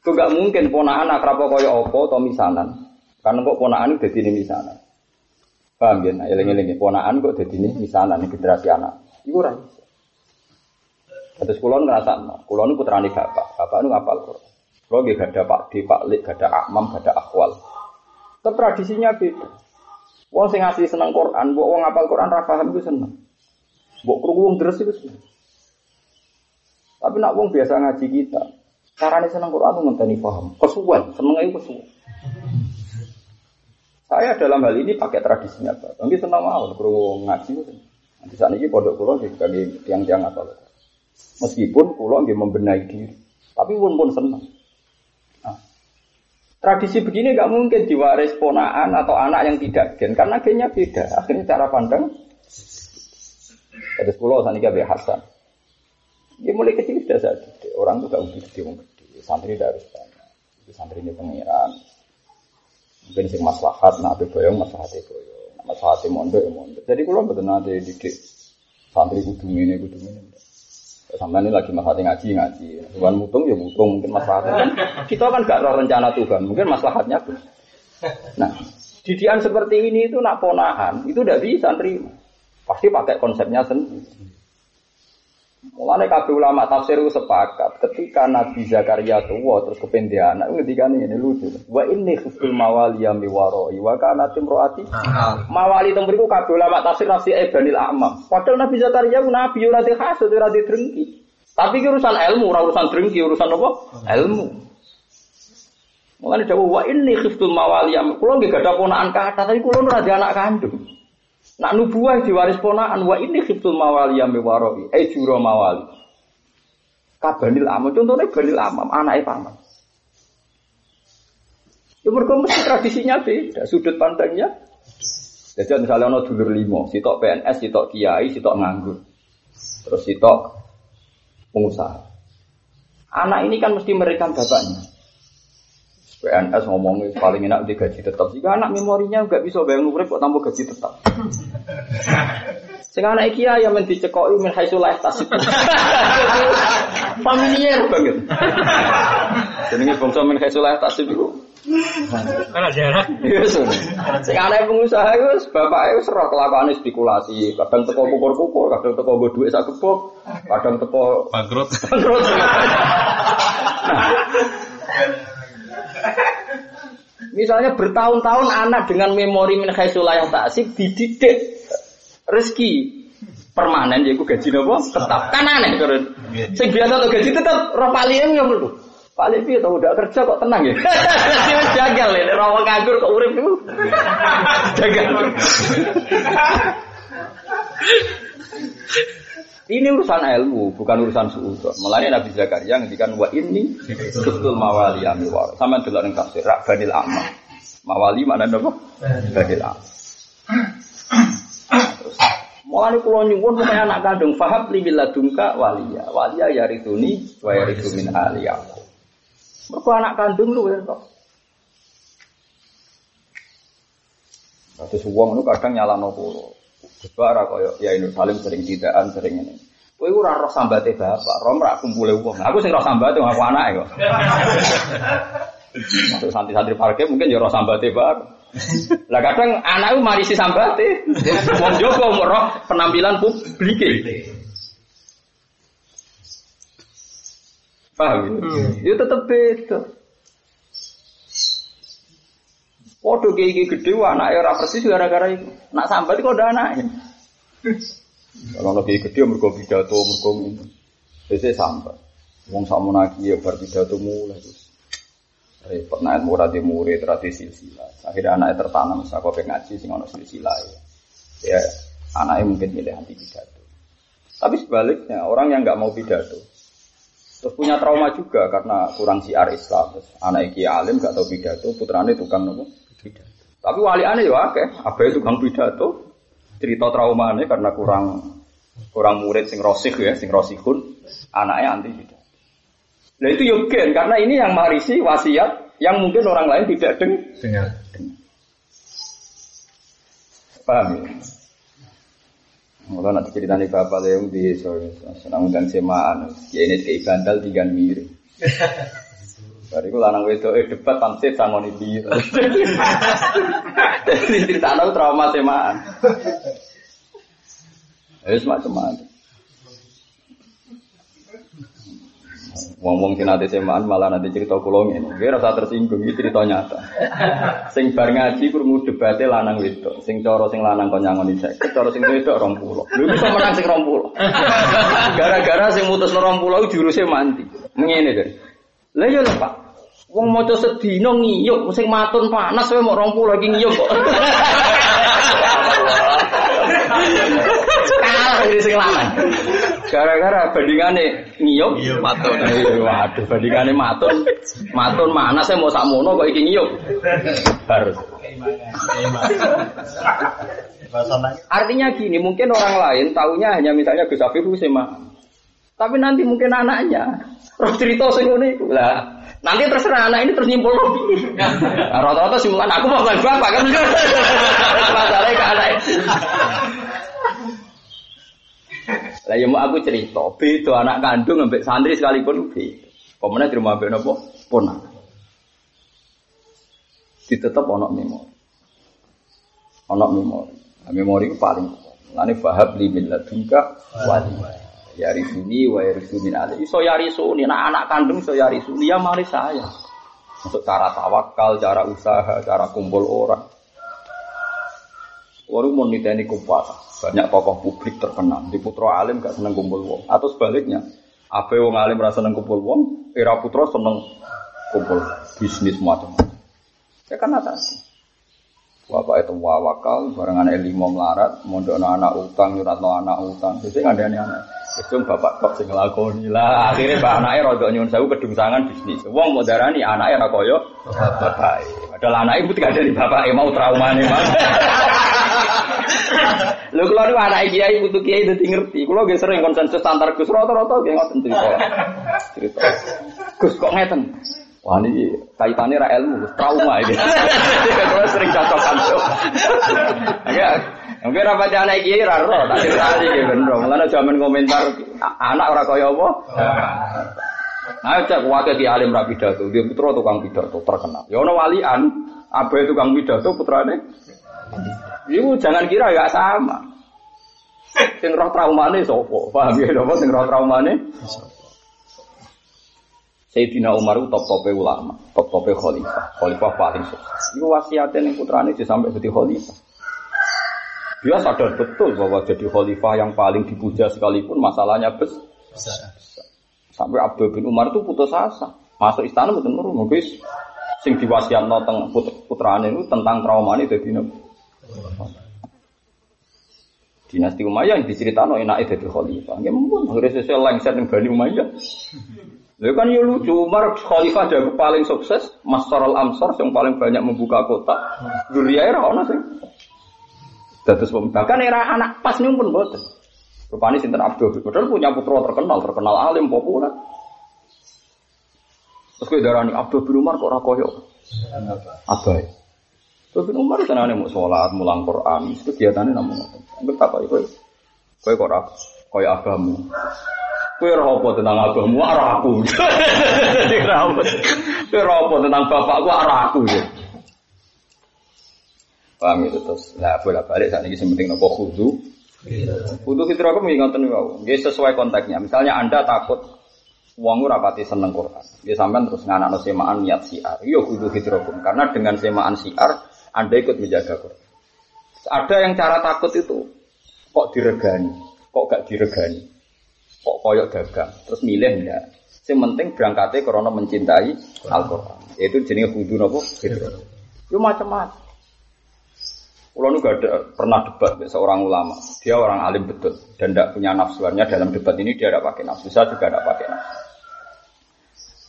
Kau gak mungkin ponaan akrab kaya apa atau misanan. Karena kok ponaan itu jadi misanan. Paham ya? Nah, eling-eling ponaan kok jadi ini misalnya nih generasi anak. Iku ora iso. Terus kulon ngerasa, kulon putrane bapak, bapak nu ngapal Quran. Kalau gak ada Pak di Pak Lik, gak ada Akmam, gak ada Akwal. Tapi tradisinya beda. Wong sing asli seneng Quran, mbok wong ngapal Quran ra paham iku seneng. Krungu wong deres iku seneng. Tapi nak wong biasa ngaji kita, carane seneng Quran tuh ngenteni paham. Kesuwen, seneng iku kesuwen. Saya dalam hal ini pakai tradisinya Pak. Mungkin senang mau kalau ngaji. Nanti saat ini pondok pulau sebagai tiang-tiang apa Meskipun pulau nggak membenahi diri, tapi pun pun senang. Nah, tradisi begini nggak mungkin diwaris ponaan atau anak yang tidak gen karena gennya beda. Akhirnya cara pandang. Ada pulau sana kayak Hasan. Dia mulai kecil sudah saja. Orang tuh gak udah gede, gede. Santri tidak harus tanya. Santri ini pengiran. Mungkin sing maslahat, ape boyong maslahat boyong, nah, maslahat mondok ya mondok. Jadi kalau betul nanti didik santri kudu ini kudu ini. Sampai ini lagi maslahat ngaji ngaji. Tuhan mutung ya mutung mungkin maslahatnya kan. Kita kan gak rencana Tuhan, mungkin maslahatnya tuh. Nah, didian seperti ini itu nak ponahan itu tidak bisa terima. Pasti pakai konsepnya sendiri. Mulane kabeh ulama tafsir sepakat ketika Nabi Zakaria tua terus kependian anak ketika ini lucu. Wa ini khuftul mawali yang miwaroi wa kana timroati. Mawali teng mriku kabeh ulama tafsir nafsi Ibnil Amam. Padahal Nabi Zakaria ku nabi ora dihasud ora drengki. Tapi ki urusan ilmu, ora urusan drengki, urusan apa? Ilmu. Mulane dawuh wa ini khuftul mawali yang kula nggih gadah ponakan kata tapi kula ora anak kandung. Nak nubuah diwaris ponakan wa ini khiftul mawali yang mewaroi, eh juro mawali. Kabanil amam, contohnya banil amam, anaknya paman. Ya mereka mesti tradisinya beda, sudut pandangnya. Jadi misalnya ono dulur limo, sitok PNS, sitok kiai, sitok nganggur, terus sitok pengusaha. Anak ini kan mesti merekam bapaknya. PNS ngomongnya paling enak di gaji tetap. Jika anak memorinya nggak bisa bayang urip kok tambah gaji tetap. Sing anak iki ya men dicekoki min haitsu la. *laughs* Familiar banget. Jenenge bangsa min haitsu la tasib iku. Kan jarak. Yes. Sing anak pengusaha iku bapake wis ora kelakuane spekulasi, kadang teko pukul-pukul, kadang teko nggo dhuwit sak kebok, kadang teko bangkrut. Bangkrut. Misalnya bertahun-tahun anak dengan memori min khaisulah yang taksib dididik rezeki. Permanen yaitu gaji nopo? Tetap. Kan aneh kan? Sing biasa tuh gaji tetap roh paling nggak perlu paling piye tau udah kerja kok tenang ya? Wis *laughs* jagal ya. Rawa nganggur kok urip itu *laughs* jagal *laughs* ini urusan ilmu, bukan urusan suudon. Mulanya Nabi Zakaria ngendikan wa ini betul mawali amiwar. Sama delok ning tafsir rak banil amma. Mawali mana apa? Banil amma. Mulane kula nyuwun supaya anak kandung faham li biladunka waliya. Waliya yarituni wa yaritu min ali aku. Anak kandung lu ya kok. Terus uang itu kadang nyala kulo. Sebara koyo ya ini saling sering tidaan sering ini. Kowe ora roh sambate bapak, roh ora kumpule wong. Aku sing roh sambate aku anake kok. *laughs* Masuk santri-santri parke mungkin ya roh sambate bapak. Lah kadang anakku marisi sambate. Wong jogo roh penampilan publik. Paham? Ya tetep beda. Waduh kayak gini gede, anaknya ora persis gara-gara itu. Nak sambat kok ada anaknya. Kalau lebih gede mergo pidato mergo ini. Biasanya sambat. Wong samu lagi ya bar pidato mulai terus. Repot naik murah di murid tradisi silsilah. Akhirnya anaknya tertanam saka ngaji sing ono silsilah ya. Ya anaknya mungkin milih anti pidato. Tapi sebaliknya orang yang nggak mau pidato terus punya trauma juga karena kurang siar Islam. Terus anak iki alim gak tahu pidato, putrane tukang nopo. Tapi wali aneh ya akeh, abe tukang pidato. Cerita traumanya karena kurang kurang murid sing rosih ya, sing rosihun, anaknya anti pidato. Nah itu yogen karena ini yang marisi wasiat yang mungkin orang lain tidak deng dengar. Paham ya? Mulai nanti ceritanya bapak yang di senang undang semaan, ya ini kayak bandal tiga mirip. *laughs* Bariku lanang wedok eh debat pansit sangon iki. *laughs* Jadi cerita tahu trauma semaan. Eh semacam-macam. Wong-wong sing nate semaan malah nanti cerita kula ngene. Kowe rasa tersinggung iki cerita nyata. Sing bar ngaji krungu debate lanang wedok. Sing cara sing lanang kon nyangoni sek, cara sing wedok 20. Lho bisa menang sing 20. Gara-gara sing mutus 20 juruse mandi. Ngene deh. Lah yo Pak. Wong maca sedina ngiyuk sing matun panas kowe mau 20 lagi ngiyuk kok. Kalah ini sing lanang. Gara-gara bandingane ngiyuk matun. Waduh, bandingane matun. Matun mana saya mau sakmono kok iki ngiyuk. Harus. Artinya gini, mungkin orang lain taunya hanya misalnya Gus Afif Husema. Tapi nanti mungkin anaknya roh cerita sing ngene iku. Lah, nanti terserah anak ini terus nyimpul nah, rata-rata simpulan aku mau bapak kan masalahnya ke anak lah ya mau aku cerita, beda anak kandung sampai santri sekalipun beda. Pemenang di rumah ambek nopo pun. Ditetap onok memori. Onok memori. Memori itu paling Lani fahab li min ladunka wali. Ya risuni wa risuni ali. Iso ya risuni. Nah anak kandung iso ya risuni. Ya mari saya. Untuk cara tawakal, cara usaha, cara kumpul orang. Orang mau niteni kumpul banyak tokoh publik terkenal. Di putra alim gak seneng kumpul wong. Atau sebaliknya, apa wong alim rasa seneng kumpul wong, era putra seneng kumpul bisnis macam-macam. Ya kan atas. Bapak itu wawakal, bareng anak lima melarat, mondok anak utang, nyurat anak utang. Jadi ada anak. Itu bapak kok sing nglakoni lah. Akhirnya bapak anaknya rodok nyuwun sewu kedungsangan bisnis. Wong mau darani anaknya ra koyo bapak. Padahal anaknya ibu tidak dari bapak mau trauma nih mas. Lho kula niku anak kiai putu kiai dadi ngerti. Kula nggih sering konsensus antar Gus rata-rata nggih ngoten cerita. Cerita. Gus kok ngeten? Wah ini kaitannya ra ilmu, trauma ini. *laughs* Kula sering cocokan. Ya, mungkin apa anak kiai ra ro, tak cerita iki bener. Mulane zaman komentar anak ora kaya apa? Ayo cek wakil di alim rapi pidato, dia putra tukang pidato terkenal. Ya ono walian, abe tukang pidato putrane Ibu jangan kira gak sama. Sing roh traumane sopo? Paham ya napa sing roh traumane? Sayyidina Umar top-tope ulama, top-tope khalifah, khalifah paling sukses. Iku wasiatnya ning putrane sampai jadi khalifah. Dia sadar betul bahwa jadi khalifah yang paling dipuja sekalipun masalahnya besar. Sampai Abdul bin Umar itu putus asa. Masuk istana betul nurun, guys. Sing diwasiatno teng putrane itu tentang trauma ini jadi Dinasti Umayyah yang diceritakan enak itu khalifah. Ya mungkin harus sesuai lengser yang Bani Umayyah. Lalu kan ya lucu, Umar khalifah jago paling sukses, Masar al-Amsar yang paling banyak membuka kota. Duria era ono sih. Terus bahkan era anak pas nih pun boten. Rupanya Sinten Abdul Padahal punya putra terkenal, terkenal alim, populer. Terus gue darah Abdul bin Umar kok rakoyo. Abai. Tapi Umar senane mau sholat, mulang Quran, kegiatannya namun Betapa itu? Kau kok rak, kau agamu. Kau apa tentang agamu, arah aku. *laughs* Kau apa tentang bapakku, arah aku. Paham itu terus. Nah, boleh balik saat ini penting nopo khudu. Khudu fitrah aku mengingatkan kau. Dia sesuai konteksnya. Misalnya anda takut Wong ora pati seneng Quran. Ya sampean terus nganakno semaan niat siar. Yo kudu hidrokum karena dengan semaan siar Anda ikut menjaga Quran. Ada yang cara takut itu kok diregani, kok gak diregani, kok koyok dagang, terus milih enggak. Yang penting berangkatnya karena mencintai Al-Quran. Itu jenis kudu nopo hidrokum. Yo macam-macam. Kalau nu ada pernah debat dengan seorang ulama, dia orang alim betul dan tidak punya nafsuannya dalam debat ini dia tidak pakai nafsu, saya juga tidak pakai nafsu.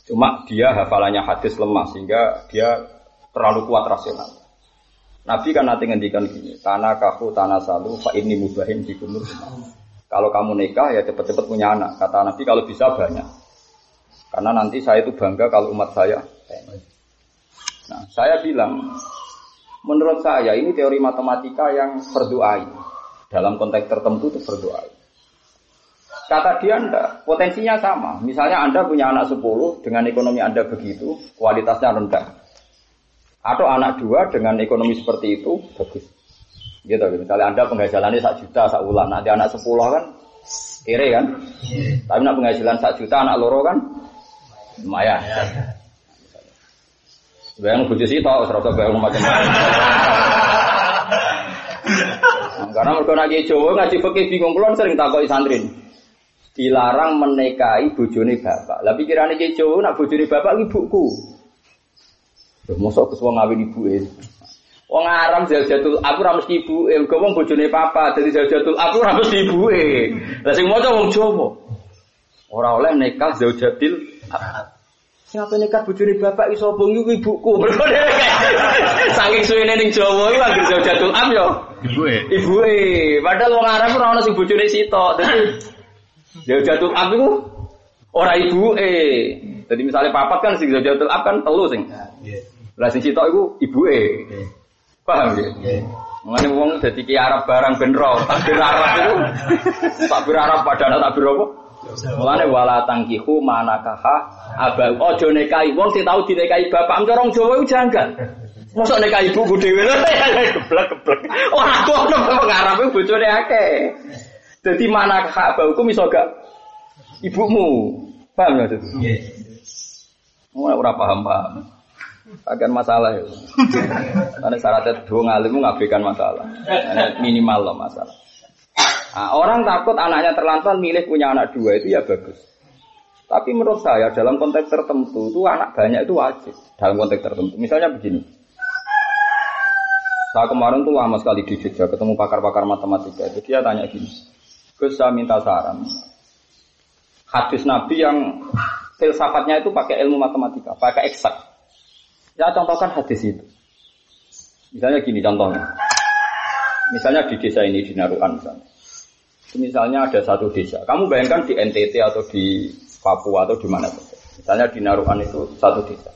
Cuma dia hafalannya hadis lemah sehingga dia terlalu kuat rasional. Nabi kan nanti ngendikan gini, tanah kafu tanah salu, fa ini mubahin di kumur. Kalau kamu nikah ya cepat-cepat punya anak. Kata Nabi kalau bisa banyak. Karena nanti saya itu bangga kalau umat saya. Nah, saya bilang Menurut saya ini teori matematika yang berdoa Dalam konteks tertentu itu berdoa. Kata dia enggak, potensinya sama. Misalnya Anda punya anak 10 dengan ekonomi Anda begitu, kualitasnya rendah. Atau anak dua dengan ekonomi seperti itu bagus. Gitu, gitu. misalnya Anda penghasilannya 1 juta sak bulan, nanti anak 10 kan kere kan? Tapi nak penghasilan 1 juta anak loro kan lumayan. Bayang bojo sih tau, serasa bayang macam-macam. *laughs* Karena mereka nagi Jawa ngaji fikih bingung kulon sering takoki santri. Dilarang menikahi bojone bapak. Lah pikirane ki Jawa nak bojone bapak ibuku. Mosok kesuwen ngawin ibuke. Wong aram jajatul aku ora mesti ibuke, mergo wong bojone papa dadi jajatul aku ora mesti ibuke. Lah sing maca wong Jawa. Ora oleh nikah zaujatil Siapa nekat bujuni bapak iso bung ibuku. *laughs* Saking suwene ning Jawa iku anggere jauh jatuh am yo. Ibuke. Ibuke. Padahal wong Arab ora ono sing bojone sitok. Dadi jauh jatuh am iku ora ibuke. Jadi misalnya papat kan sing jauh jatuh am kan telu sing. Nggih. Lah sing sitok iku ibuke. Paham ya? Nggih. Mengenai wong jadi ki Arab barang benro, takbir Arab itu, takbir Arab pada anak takbir apa? Mulane wala tangkihu manakaha abang ojo nekai wong sing tau dinekai bapak orang Jawa iku janggal. Mosok nekai ibu dhewe *laughs* lho geblek-geblek. Ora ono wong Arab bojone akeh. Dadi manakaha abangku iso gak ibumu. Paham ya? Nggih. Ora paham-paham. Akan masalah ya. *laughs* Karena syaratnya dua ngalimu ngabaikan masalah. Minimal loh masalah. Nah, orang takut anaknya terlantar milih punya anak dua itu ya bagus. Tapi menurut saya dalam konteks tertentu itu anak banyak itu wajib dalam konteks tertentu. Misalnya begini. Saya kemarin tuh lama sekali di Jogja ketemu pakar-pakar matematika itu dia tanya gini. Gus saya minta saran. Hadis Nabi yang filsafatnya itu pakai ilmu matematika, pakai eksak. Ya contohkan hadis itu. Misalnya gini contohnya. Misalnya di desa ini di Narukan misalnya. Misalnya ada satu desa, kamu bayangkan di NTT atau di Papua atau di mana saja. Misalnya di Narukan itu satu desa.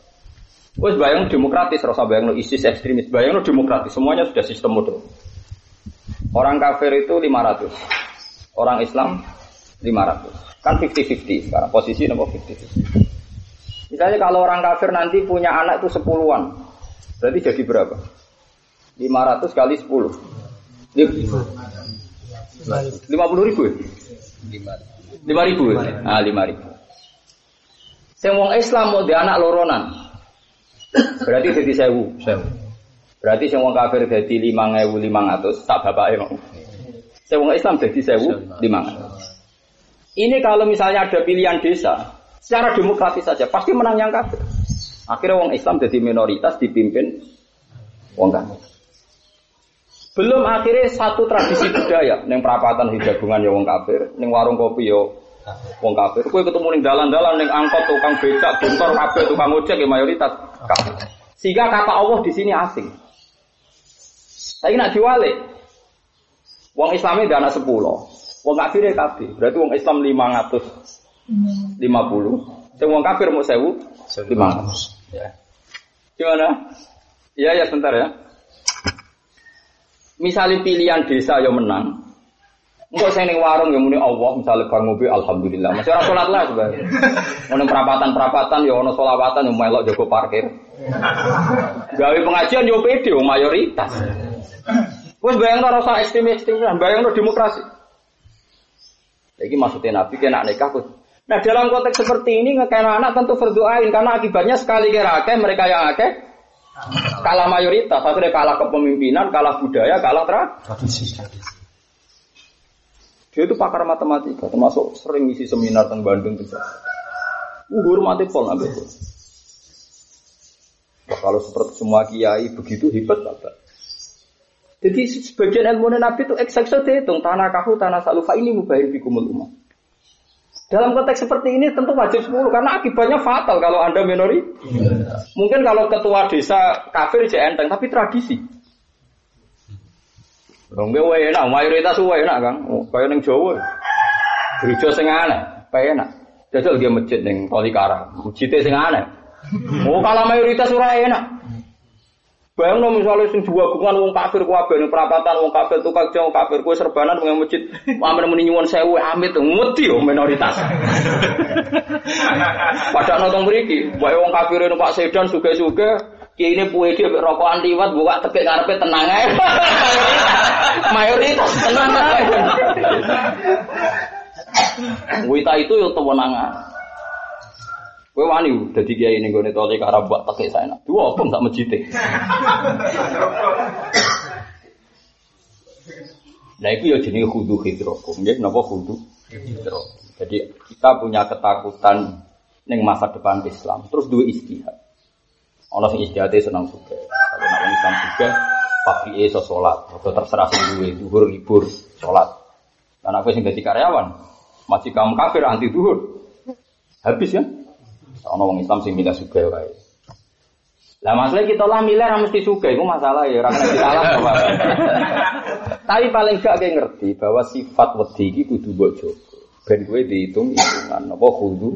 Wes bayang demokratis, rasa bayang lo ISIS ekstremis, bayang lo demokratis, semuanya sudah sistem model. Orang kafir itu 500, orang Islam 500. Kan 50-50 sekarang, posisi nomor 50-50. Misalnya kalau orang kafir nanti punya anak itu sepuluhan, berarti jadi berapa? 500 kali 10. Lima puluh ribu? Lima ribu? Ah, lima ribu. Sing wong Islam mau di anak loronan. Berarti jadi sewu. Sewu. Berarti sing wong kafir jadi lima ngewu lima ratus. Tak bapak emang. Sing wong Islam jadi sewu lima Ini kalau misalnya ada pilihan desa, secara demokratis saja pasti menang yang kafir. Akhirnya wong Islam jadi minoritas dipimpin wong kafir. Belum akhirnya satu tradisi budaya neng perapatan hijagungan ya wong kafir, neng warung kopi yo ya wong kafir. Kue ketemu neng dalan-dalan neng angkot tukang becak, bentor kabeh tukang ojek ya mayoritas kafir. Sehingga kata Allah di sini asing. Tapi nak diwale, wong Islamnya ada anak sepuluh, wong kafir ya kafir. Berarti wong Islam lima ratus lima puluh, wong kafir mau sewu lima ratus. Ya. Gimana? Iya ya sebentar ya. Misalnya pilihan desa yang menang, Enggak saya ning warung yang muni Allah misalnya bar mobil alhamdulillah. Masih orang sholat lah sebenarnya. Ono perapatan-perapatan ya ono yang melok jago parkir. Gawe pengajian yo pede mayoritas. Wes bayangno rasa ekstrem, bayangno demokrasi. Iki maksudnya Nabi kena nikah Nah dalam konteks seperti ini ngekain anak tentu berdoain karena akibatnya sekali kira akeh mereka yang akeh kalah mayoritas, akhirnya kalah kepemimpinan, kalah budaya, kalah tradisi. Dia itu pakar matematika, termasuk sering isi seminar tentang Bandung juga. Uhur mati pol ngambil Kalau seperti semua kiai begitu hebat apa? Jadi sebagian ilmu Nabi itu eksaksa dihitung tanah kahu tanah salufa ini mubahir bikumul umat. Dalam konteks seperti ini tentu wajib 10 karena akibatnya fatal kalau Anda minori. Mungkin kalau ketua desa kafir jadi enteng tapi tradisi. Dong wae enak, mayoritas wae enak, Kang. Oh, kaya ning Jawa. Gereja sing aneh, kaya enak. Jajal dia masjid ning Tolikara, masjid sing aneh. Oh, kalau mayoritas ora enak. Bayang no misalnya sing dua gungan wong kafir kuwabe ning perapatan wong kafir tukang jauh kafir kue serbanan wong masjid amen muni nyuwun sewu amit ngeti yo minoritas. *laughs* Padahal nonton mriki, wae wong kafir Pak Sedan suge-suge Ki ini puwe dia rokokan liwat buka tekek ngarepe tenang ae. *laughs* Mayoritas tenang ae. *laughs* Wita itu yo tewenangan. Kowe wani dadi kiai ning gone tole karo buat tekek saya. Dua apa tak mejite. Nah itu ya jenis khudu hidrokum, ya kenapa khudu hidrokum. Jadi kita punya ketakutan neng masa depan Islam, terus dua istihad. Allah sing istihad senang juga. Kalau nak Islam juga, pabrik iso sholat, atau terserah sing duwe duhur libur sholat. Dan aku sing jadi karyawan, masih kamu kafir anti duhur, habis ya. Ono wong Islam sing milih suka wae. Lah masalah kita lah milih ra mesti suka itu masalah ya, ora kena salah apa. Tapi paling gak kayak ngerti bahwa sifat wedi iki kudu mbok jaga. Ben kowe dihitung hitungan apa kudu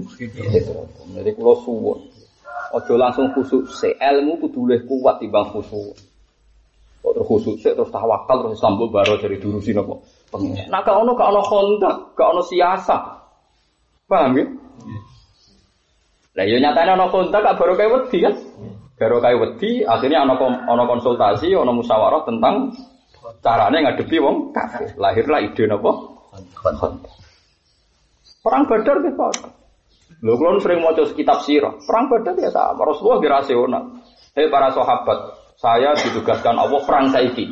Jadi kula suwun. Ojo langsung khusuk se ilmu kudu luwih kuat timbang khusuk. Kok terus khusuk se terus tawakal terus sambut baro dari durusi napa. Nah gak ono gak ono kontak, gak ono siasa. Paham ya? Lah yo iya nyatane ana kontak gak baru kayak wedi kan. Baru kayak wedi akhirnya ana ana konsultasi, ana musyawarah tentang carane ngadepi wong kafir. Lahirlah ide napa? Perang Badar ki Pak. Lho kula sering maca kitab sirah. Perang Badar ya sama. Rasulullah ki rasional. Hei para sahabat, saya ditugaskan Allah perang saiki.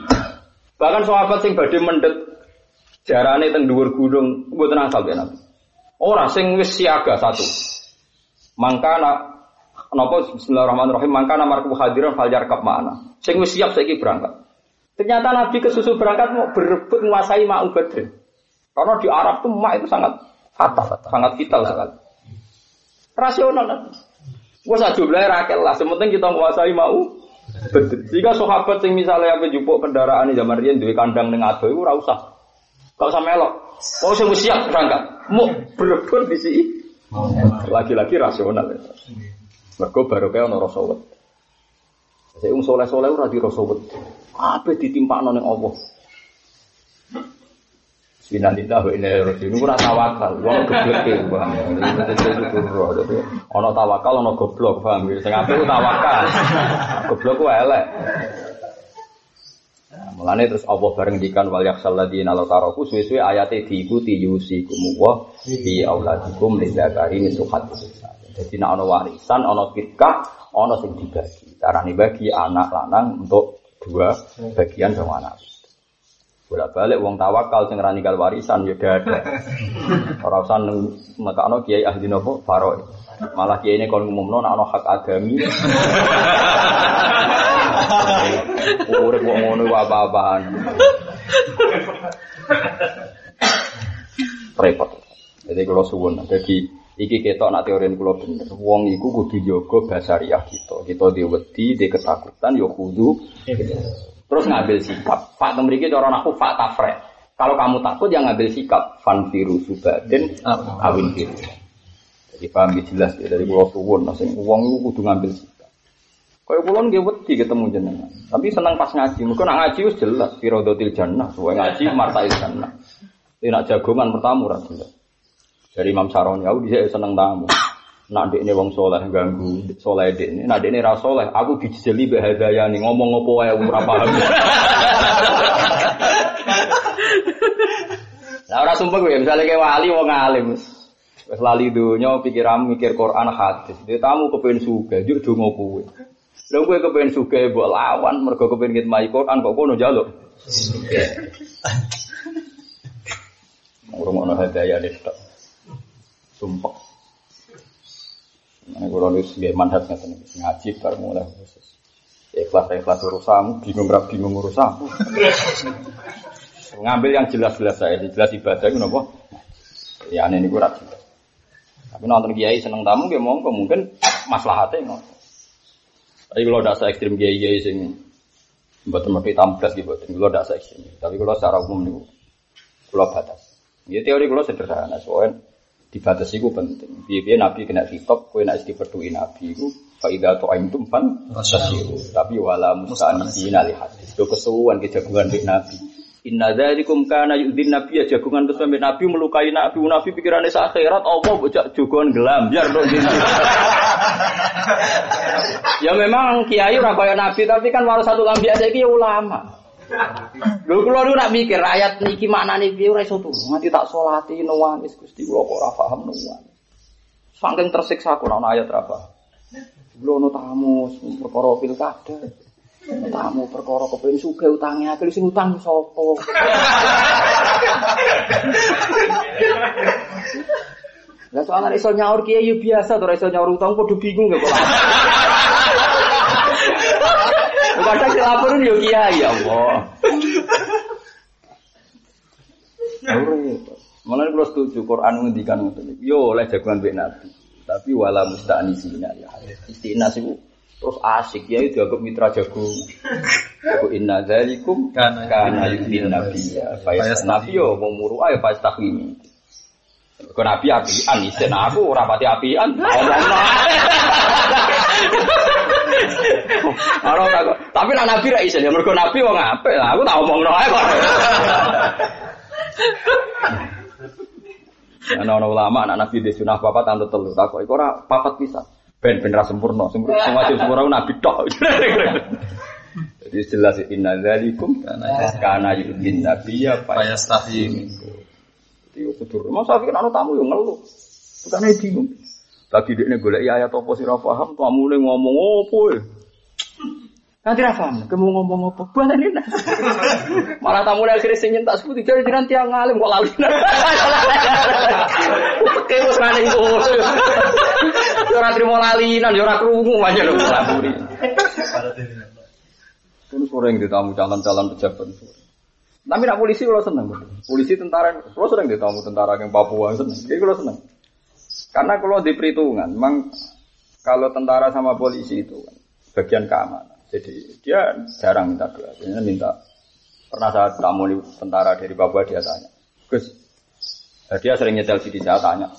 Bahkan sahabat sing badhe mendhet jarane teng dhuwur gunung mboten asal ya Nabi. Ora sing wis siaga satu. Mangkana napa bismillahirrahmanirrahim mangkana marku hadiran fajar kap mana. Sing wis siap saiki berangkat. Ternyata Nabi kesusu berangkat mau berebut menguasai Ma'u Badr. Karena di Arab tuh Ma itu sangat fatal, sangat vital sekali. Rasional kan. Gue saja jumlahnya rakyat lah, sementing kita menguasai Ma'u Badr. Jika sahabat sing misalnya apa jupuk kendaraan di zaman rian duwe kandang ning ado iku ora usah. Gak usah melok. Mau sing siap berangkat. Mau berebut di sini lagi-lagi rasional ya. Mergo baru kayak ono rasa wet. Saya um soleh soleh ora di rasa. Apa ditimpa ning Allah. Sinalillah wa inna ilaihi raji'un. Ora tawakal, wong geblek e, paham. Ono tawakal, ono goblok, paham. Sing apik tawakal. Goblok ku elek. Mulane terus Allah bareng dikan wal yaksal ladina la taraku suwe-suwe ayate diikuti yusikum wa fi auladikum lidzakari mislu Jadi nek ana warisan, ana fitkah, ana sing dibagi. Carane bagi anak lanang untuk dua bagian sama anak. Bolak balik wong tawakal sing rani kal warisan ya ada. *laughs* Ora usah nekakno kiai ahli nopo faro. Malah kiai ini kon ngumumno nek ana hak agami. *laughs* *laughs* Urip kok ngono apa-apaan. Repot. Jadi kalau suwun, jadi iki ketok nak teori kula bener. Wong iku kudu jaga basariah kita. Kita diwedi, di ketakutan ya kudu. Terus ngambil sikap. Pak mriki cara aku fak tafre. Kalau kamu takut ya ngambil sikap fan viru subadin awin viru. Jadi paham jelas ya dari kula suwun, sing wong iku kudu ngambil sikap. Kau pulang dia wedi ketemu jenengan. Tapi senang pas ngaji. Mungkin nak ngaji us jelas. Firodotil jannah. Soalnya ngaji martail jannah. Ini nak jagongan pertama jelas. Dari Imam Saroni, aku bisa seneng tamu. Nak dek ini wong soleh ganggu, soleh dek ini. Nak dek ini ras soleh, aku dijeli bahadaya nih ngomong ngopo ya ora paham. *laughs* Nah orang sumpah gue, misalnya kayak wali wong alim, Wes lali donya pikiran mikir Quran hadis. Dia tamu kepen suga, juk donga kowe. Lha kowe kepen suga mbok lawan mergo kepen ngitmai Quran kok kono njaluk. Ngurung-ngurung hadiah nih tok. Sumpah. Nah, kalau nulis gaya manhat nggak ngaji baru mulai khusus. Ikhlas ikhlas urusanmu, bingung berapa bingung urusanmu. Ngambil yang jelas-jelas saya, jelas ibadah itu nopo. Ya aneh ini kurang. Tapi nonton kiai seneng tamu, ya monggo mungkin maslahatnya ngono. Tapi kalau tidak se ekstrim kiai kiai sing buat tempat tamu belas gitu, kalau tidak se ekstrim. Tapi kalau secara umum nih, kalau batas. Ya teori kalau sederhana, soalnya dibatasi itu penting. Biar Nabi kena hitop, kue nak diperdui Nabi itu Faidah to aim tumpan Tapi wala musta'anisina li hadis. Itu kesuwan kejagungan di Nabi. Inna dzalikum kana yu'din nabi ya jagungan terus sampai nabi melukai nabi nabi pikirannya sa akhirat Allah bocah jagungan gelam biar dong gitu. ya memang kiai ora kaya nabi tapi kan walau satu lambi aja iki ya ulama. Lho kula niku nak mikir ayat niki maknane piye ora iso turu. Mati tak salati nuwangis Gusti kula kok ora paham nuwangis. Saking tersiksa aku ana ayat paham. Kula ono tamu perkara pilkada. Tamu perkara kepengin sugih utange akeh sing utang sapa? Lah soalnya iso nyaur kiai yo biasa to iso nyaur utang padha bingung gak kok. Kadang dilaporin yo kiai ya Allah. Malah kalau setuju Quran menghentikan ngoten. Yo oleh jagoan Nabi. Tapi wala musta'nisina ya. Istinas itu terus asik ya itu agak mitra jagung. Aku inna dzalikum kana yudin nabi ya. Fayas nabi yo mau muru ayo pas takwimi. Kau nabi apian, isen aku rapati apian. *laughs* Orang tak, tapi nak nabi ra isen ya mergo nabi wong apik lah. Aku tak omongno ae kok. Ana ulama anak nabi di sunah papat anut telu takok iku ora papat bisa. Ben ben ra sempurna, sempurna sing wajib sempurna nabi tok. *laughs* Jadi jelas inna dzalikum kana yudin nabiyya Fayastahi. Jadi kudur. Mas Safi kan ana tamu yo ngeluh. Bukan bingung. Lagi dekne golek ayat apa sih ra paham, tamune ngomong opo ya. Nanti ra paham, kamu ngomong apa? Buat ini *laughs* Malah tamu akhirnya sing nyentak sepuluh jadi jiran tiang ngalim kok lali. *laughs* Oke, wis maning. Yo ora trimo lalinan, yo ora krungu aja lho laburi. Terus sore ditamu calon-calon pejabat. Tapi nak polisi kalau seneng, polisi tentara, kalau sering ditamu tentara yang Papua seneng. Jadi kalau seneng. Karena kalau di perhitungan, memang kalau tentara sama polisi itu bagian keamanan. Jadi dia jarang minta doa, dia minta. Pernah saat tamu tentara dari Papua dia tanya, Gus, dia sering nyetel sini saya tanya,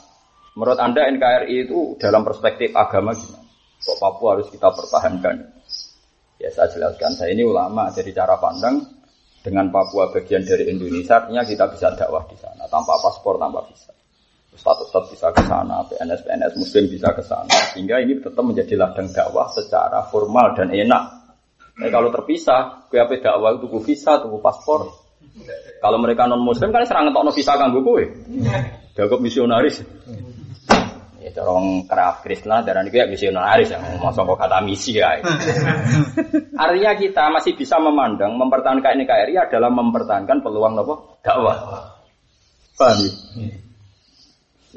menurut anda NKRI itu dalam perspektif agama gimana? Kok Papua harus kita pertahankan? Ya saya jelaskan, saya ini ulama, jadi cara pandang dengan Papua bagian dari Indonesia, artinya kita bisa dakwah di sana tanpa paspor, tanpa visa. Status tetap bisa ke sana, PNS PNS Muslim bisa ke sana, sehingga ini tetap menjadi ladang dakwah secara formal dan enak. Nah, kalau terpisah, kue apa dakwah itu visa, tunggu paspor. Kalau mereka non Muslim kan serang ngetok visa kanggo kue, jago misionaris. Ya orang kerap Krishna darah ini kayak misionaris yang masuk kok kata misi ya. *laughs* Artinya kita masih bisa memandang mempertahankan NKRI adalah mempertahankan peluang apa? Dakwah. Paham ya?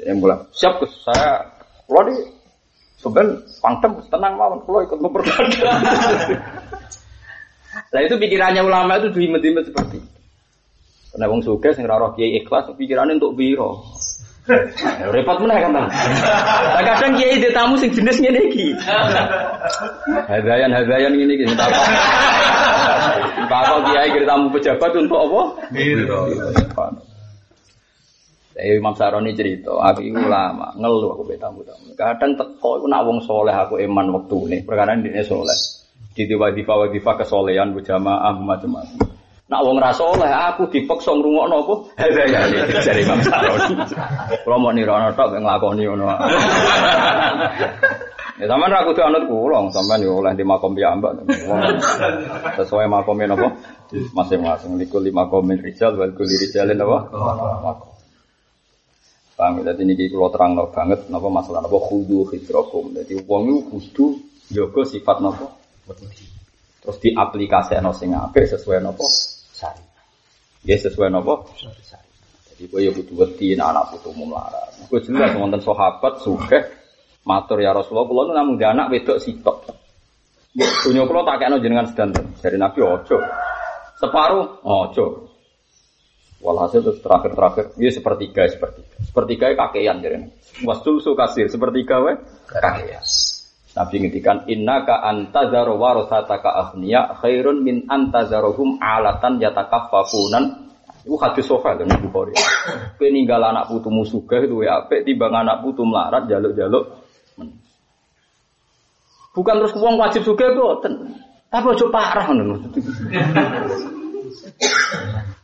Saya bilang, siap Gus, saya kalau di sebenarnya pangtem tenang mawon, kalau ikut mempertahankan. *laughs* Nah itu pikirannya ulama itu dimet-dimet seperti. Karena wong suka sing roh kiai ikhlas pikirannya untuk biro. *laughs* Ya, repot mana kan Nah, kadang kiai di tamu sing jenis ngene iki. Hadayan hadayan ngene iki tak apa. Apa kiai kira tamu pejabat untuk apa? Biro. Saya Imam Saroni cerita, aku itu ulama, ngeluh aku betamu tamu. Kadang teko iku nak wong soleh aku iman waktu ini, perkara ini soleh. Di wadifa wadifa kesolehan berjamaah macam-macam. Nak wong ra soleh, aku dipaksa ngrungokno apa? Hadaya dari Imam Saroni. Kalau mau nirono tok nglakoni ngono. Ya sampean ra kudu anut kula, sampean yo oleh di makom piyambak. Sesuai makomnya napa? Masing-masing likul lima komen rijal wal kuli rijalin apa? Makom. Paham ya? Jadi ini kalau terang no banget, napa masalah napa khudu hidrokum. Jadi uang itu kudu jaga sifat napa terus diaplikasikan sing apik sesuai napa sari. Ya sesuai napa sari. Jadi kowe ya kudu wedi anak putu melarat. Kowe jelas wonten sahabat sugih matur ya Rasulullah kula nu namung anak wedok sitok. Dunia kula tak kena jenengan sedanten. Dari Nabi ojo. Separuh ojo. Walhasil terus terakhir-terakhir, ya sepertiga, sepertiga. Sepertiga kakean jadi. Wastul kasir, sepertiga we kakean. Nabi ka antazaru warasataka aghniya khairun min antazaruhum alatan yatakaffafunan itu hadis sofa kan Bukhari. Kowe anak putumu sugih duwe apik timbang anak putu melarat jaluk-jaluk. Bukan terus wong wajib sugih boten. Tapi ojo parah ngono.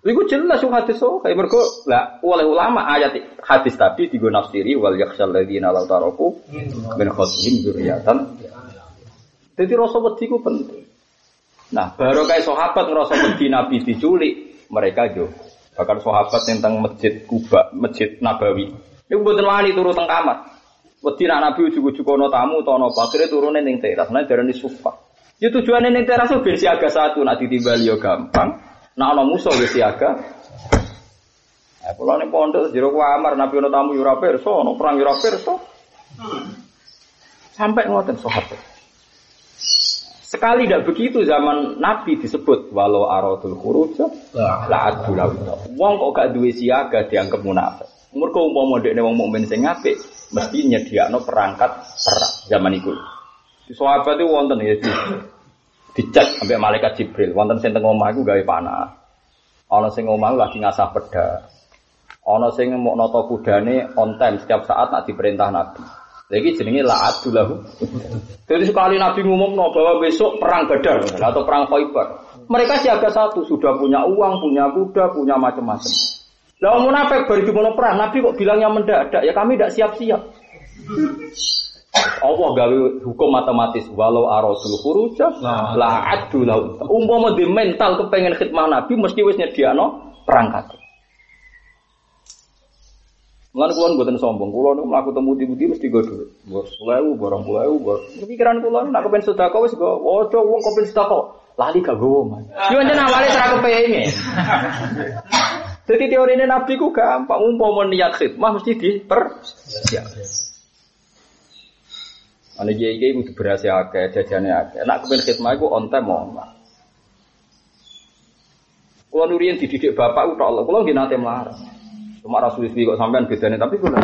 Iku jelas yung hadis so, kayak mereka lah oleh ulama ayat hadis tadi digo nafsiri wal yakhshal ladzina law taraku min khosihim dzurriatan. Jadi rasa wedi ku penting. Nah, baru kayak sahabat ngerasa wedi Nabi diculik, mereka jo. Bahkan sahabat tentang masjid Kuba, masjid Nabawi. Itu buatan wani turu teng kamar. Wedi nak Nabi ujuk-ujuk ono tamu utawa napa, akhire turune ning teras, nah darani sufa. Ya tujuannya ning teras ben siaga satu, nak ditimbali yo gampang. Nah ana musuh wis siaga. Eh kula ning pondok jero kamar Nabi ono tamu yo ora pirsa, ono perang yo ora pirsa. Sampai ngoten sahabat. Sekali tidak begitu zaman Nabi disebut walau aradul khuruj la adul Wong kok gak duwe siaga dianggap munafik. Mergo umpama dekne wong mukmin sing apik mesti nyediakno perangkat perang zaman iku. Sahabat itu wonten ya dicek sampai malaikat Jibril. Wonten sing teng omah iku gawe panah. Ana sing omah lagi ngasah peda. Ana sing mau noto kudane on time setiap saat nak diperintah Nabi. Lagi jenenge la'atu lahu. Jadi sekali Nabi ngumumno bahwa besok perang Badar atau perang Khaibar. Mereka siaga satu, sudah punya uang, punya kuda, punya macam-macam. Lah munafik baru dimulai perang, Nabi kok bilangnya mendadak? Ya kami tidak siap-siap. Allah gawe hukum matematis walau arasul khuruja la adu lau. Umpama di mental kepengen khidmah Nabi mesti wis nyediakno perangkat. Mulane kula mboten sombong, kula niku mlaku temu di budi mesti go dhuwit. Bos 10.000, barang 10.000, bos. Pikiran kula nek kepen sedekah wis go, ojo wong kepen sedekah. Lali gak gowo, Mas. Yo njen awale ora kepengin. Jadi teori ini Nabi ku gampang, umpama niat khidmah mesti diper. Siap. Ane kiai kiai itu berhasil akeh, jajannya akeh. Nak kepen khidmah itu on time mau. Kalau nurian dididik bapak itu Allah, kalau nggak nanti melarang. Cuma rasul istri kok sampean bedanya, tapi kalau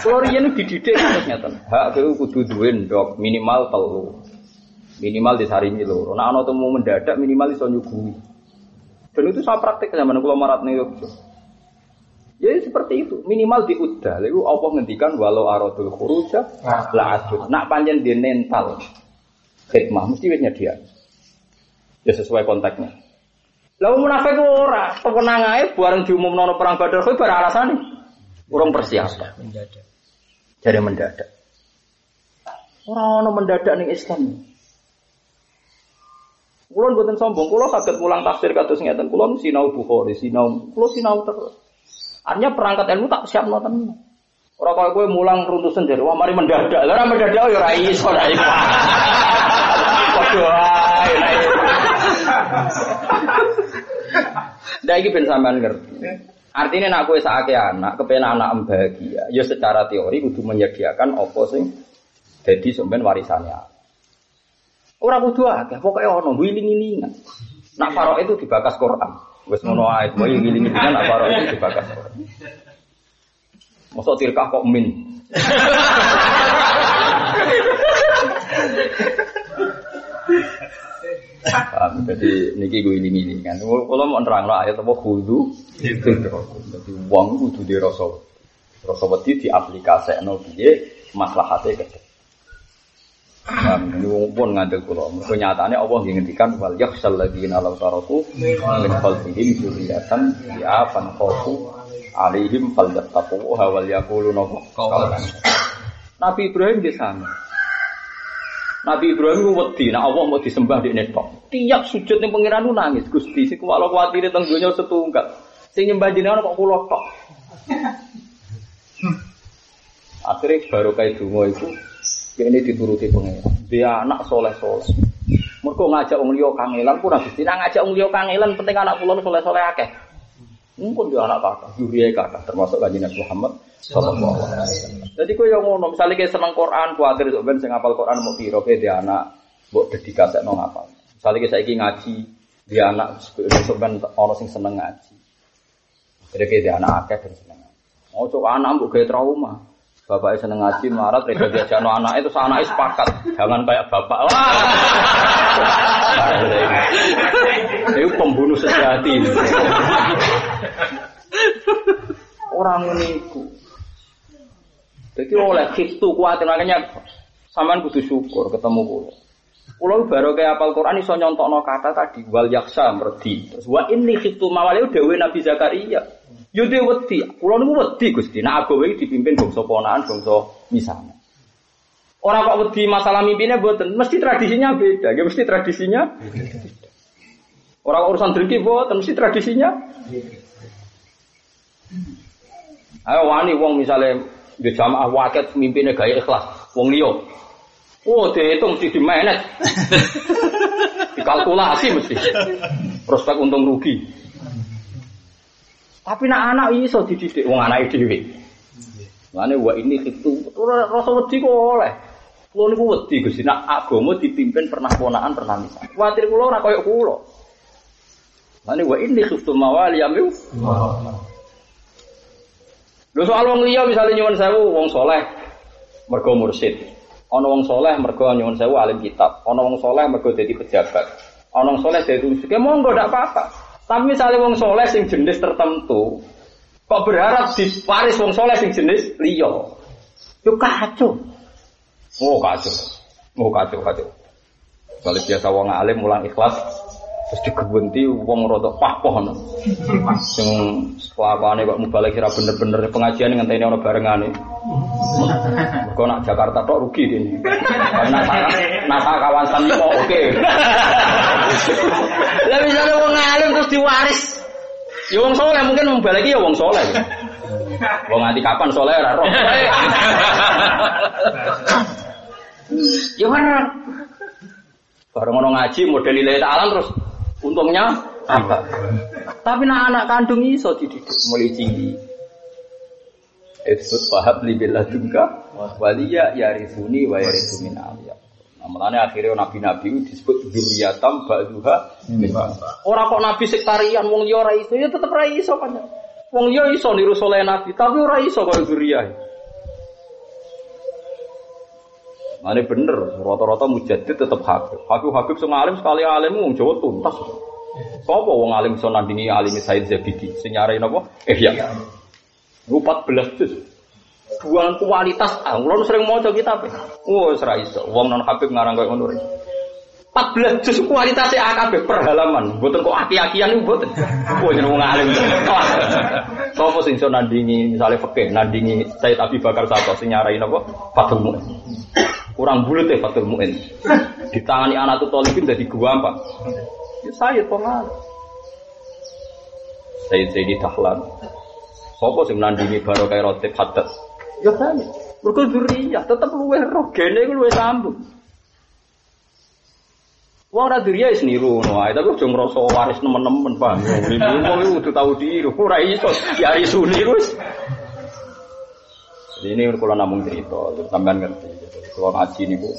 kalau nurian dididik harus nyata. Hak itu kudu duin dok minimal telu, minimal di hari ini anak temu mendadak minimal di nyugui. Dan itu saya praktek zaman kalau marat nih Ya seperti itu, minimal diudah. Lalu Allah ngendikan walau aradul khuruja la adud. Nak panjen di mental khidmah mesti wis dia. Ya sesuai konteksnya. Lalu munafik ora, pemenang ae bareng diumumno perang Badar kuwi bar alasane. Urung persiapan. Mendadak. Jadi mendadak. Ora ono mendadak ning Islam. Kulon buatan sombong, kulon kaget pulang tafsir kados ngeten, kulon sinau Bukhari, sinau, kulon sinau terus. Artinya perangkat ilmu tak siap nonton. Orang kalau gue mulang runtuh sendiri, wah mari mendadak. Lah mendadak ya lah iku. Padha ae lah Nah iki ben sampean ngerti. Artinya nak kue sakit anak, kepen anak bahagia, ya secara teori kudu menyediakan opo sing jadi sampean warisannya. Orang kudu akeh, pokoknya ono wiling-wilingan. Nak farok itu dibakas Quran. Wes ngono ae, kowe ngilingi dengan apa ora itu dibakas. Mosok tirkah kok min. Paham, jadi niki gue ini ini kan. Kalau mau nerang lah ayat apa kudu, jadi uang kudu di rasa, rasa wedi di aplikasi no biye maslahatnya ke. Wong pun ngandel kula. Mergo nyatane Allah ngendikan wal yakhsal ladzina law taraku min khalfihim dzurriatan ya fan khafu alaihim falyattaqu wal yaquluna qawlan. Nabi Ibrahim di sana. Nabi Ibrahim wedi nek Allah mau disembah di netok. Tiap sujud ning pangeran nangis Gusti sing kuwalo kuwatire teng donya setunggal. Sing nyembah jenengan kok kula tok. *laughs* Akhirnya baru kayak dungo itu ini dituruti pengen. Dia anak soleh soleh. Mereka ngajak wong liya kangelan pun habis tidak ngajak wong liya kangelan penting anak pulau soleh soleh akeh. Mungkin dia anak kakak, juriya kakak, termasuk kajian Nabi Muhammad Sallallahu Alaihi Wasallam. Jadi kau yang ngono, misalnya kayak seneng Quran, kuatir itu ben sing ngapal Quran mau piro dia anak, buat dedikasi nong ngapal. Misalnya kayak saya ngaji, dia anak, besok ben orang sing seneng ngaji. Jadi kayak dia anak akeh dan seneng. Coba anak mbok kayak trauma. Bapaknya seneng ngaji, marah, reda diajak no anak itu, anaknya sepakat. Jangan kayak bapak. Wah. Itu pembunuh sejati. Orang meniku. Jadi oleh itu kuat makanya saman kudu syukur ketemu kulo. Kulo baru kayak apal Quran iso nyontokno kata tadi wal yaksa merdi. Terus ini khiftu mawali dewe Nabi Zakaria. Yo dhewe wedi. Kula niku wedi Gusti. Nek agawe iki dipimpin bangsa ponakan, bangsa misalnya. Orang kok wedi masalah mimpinnya buatan, mesti tradisinya beda. Ya mesti tradisinya. Orang urusan driki buatan, mesti tradisinya. Ayo wani wong misalnya di jamaah waket mimpinnya gaya ikhlas, wong liyo. Oh, dihitung mesti di manage. *laughs* Dikalkulasi mesti. Prospek untung rugi. Tapi nak anak iso dididik anak dhewe. Mane wa ini itu rasa wedi kok oleh. Kulo niku wedi Gusti nak agama dipimpin pernah ponakan pernah misal. Kuwatir kulo ora koyo kulo. Mane wa ini khiftu mawali yamu. Lho soal wong liya misalnya nyuwun sewu wong soleh mergo mursid. Ana wong soleh mergo nyuwun sewu alim kitab. Ana wong soleh mergo dadi pejabat. Ana wong soleh dadi ya monggo ndak apa-apa. Tapi misalnya wong soleh sing jenis tertentu, kok berharap diwaris wong soleh sing jenis liyo, itu kacau. Oh kacau, oh kacau kacau. Kalau biasa wong alim mulang ikhlas, terus digebenti wong rodok pahpoh no. Sing kelakuane kok balik kira bener-bener pengajian ngenteni ana barengane. Mergo nak Jakarta tok rugi ini. Karena nasa kawasan kok oke. Lah misalnya wong alim terus diwaris. Ya wong soleh mungkin membaliki ya wong soleh. Wong nganti kapan soleh ora roh. Ya mana? Bareng ono ngaji model lillahi ta'ala terus untungnya apa? Tapi nak anak kandung iso dididik mulai tinggi. Ibsut fahab li billadunka waliya yarisuni wa yarisu min aliyah. Nah, makanya akhirnya nabi-nabi disebut dzurriyatam ba'duha Orang kok nabi sektarian wong liya ora iso ya tetep ora iso kan. Wong liya iso niru soleh nabi, tapi ora iso kaya dzurriyah. Mane bener, rata-rata mujadid tetep Habib. Habib-habib sing alim sekali alim wong Jawa tuntas. Sapa wong alim iso nandingi alim Said Zabidi? Sing nyarai napa? Eh ya. 14 juz. Buang kualitas ah, kula sering maca kitab. Oh, wis ra iso. Wong non Habib ngarang koyo ngono. 14 juz kualitasnya AKB per halaman. Kok aki-akian niku mboten. Oh, jeneng wong alim. Sopo sing iso nandingi misalnya fikih, nandingi Said Abi Bakar Sato sing nyarai napa? Mu'in. Kurang bulut ya Fathul Mu'in. Ditangani anak tuh tolibin dari gua apa? Ya saya pengal. Sayyid Sayyidi Dahlan. Sopo sing nandingi baru kayak rotip hadat. Ya kan. Mergo dzurriyah tetep luwih roh, gene iku luwih sambung. Wong ora dzurriyah wis niru ngono ae, tapi aja ngrasa waris nemen-nemen, Pak. Wong iku kudu tau diru, ora iso ya isu niru wis. Jadi ini kalau namung cerita, sampean ngerti. Kalau ngaji niku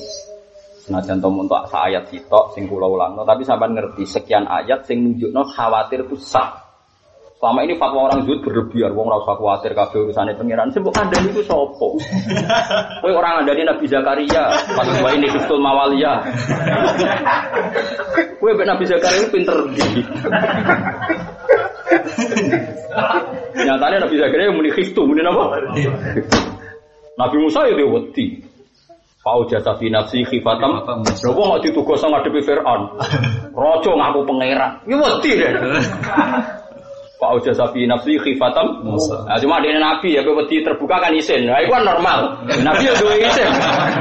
senajan to untuk ayat sitok sing kula ulangno, tapi sampean ngerti sekian ayat sing nunjukno khawatir ku sah. Selama ini fatwa orang zuhud berlebihan, wong rasa khawatir kabeh urusane pangeran. Sing kandhani iku sapa? *laughs* Kowe orang andani Nabi Zakaria, pas wa ini Kristul Mawalia. Kowe mbek Nabi Zakaria itu pinter ndi? Nyatanya Nabi Zakaria muni Kristu, muni apa? Nabi Musa ya dia wedi. Pau jasa fi nafsi khifatam. Lha wong kok ditugas ngadepi Firaun. Raja ngaku pangeran. Ya wedi deh. Pak Uja Safi nafsi khifatam Nah, cuma dia nabi ya wedi terbuka kan isin. Nah, itu kan normal. Nabi ya dua isin.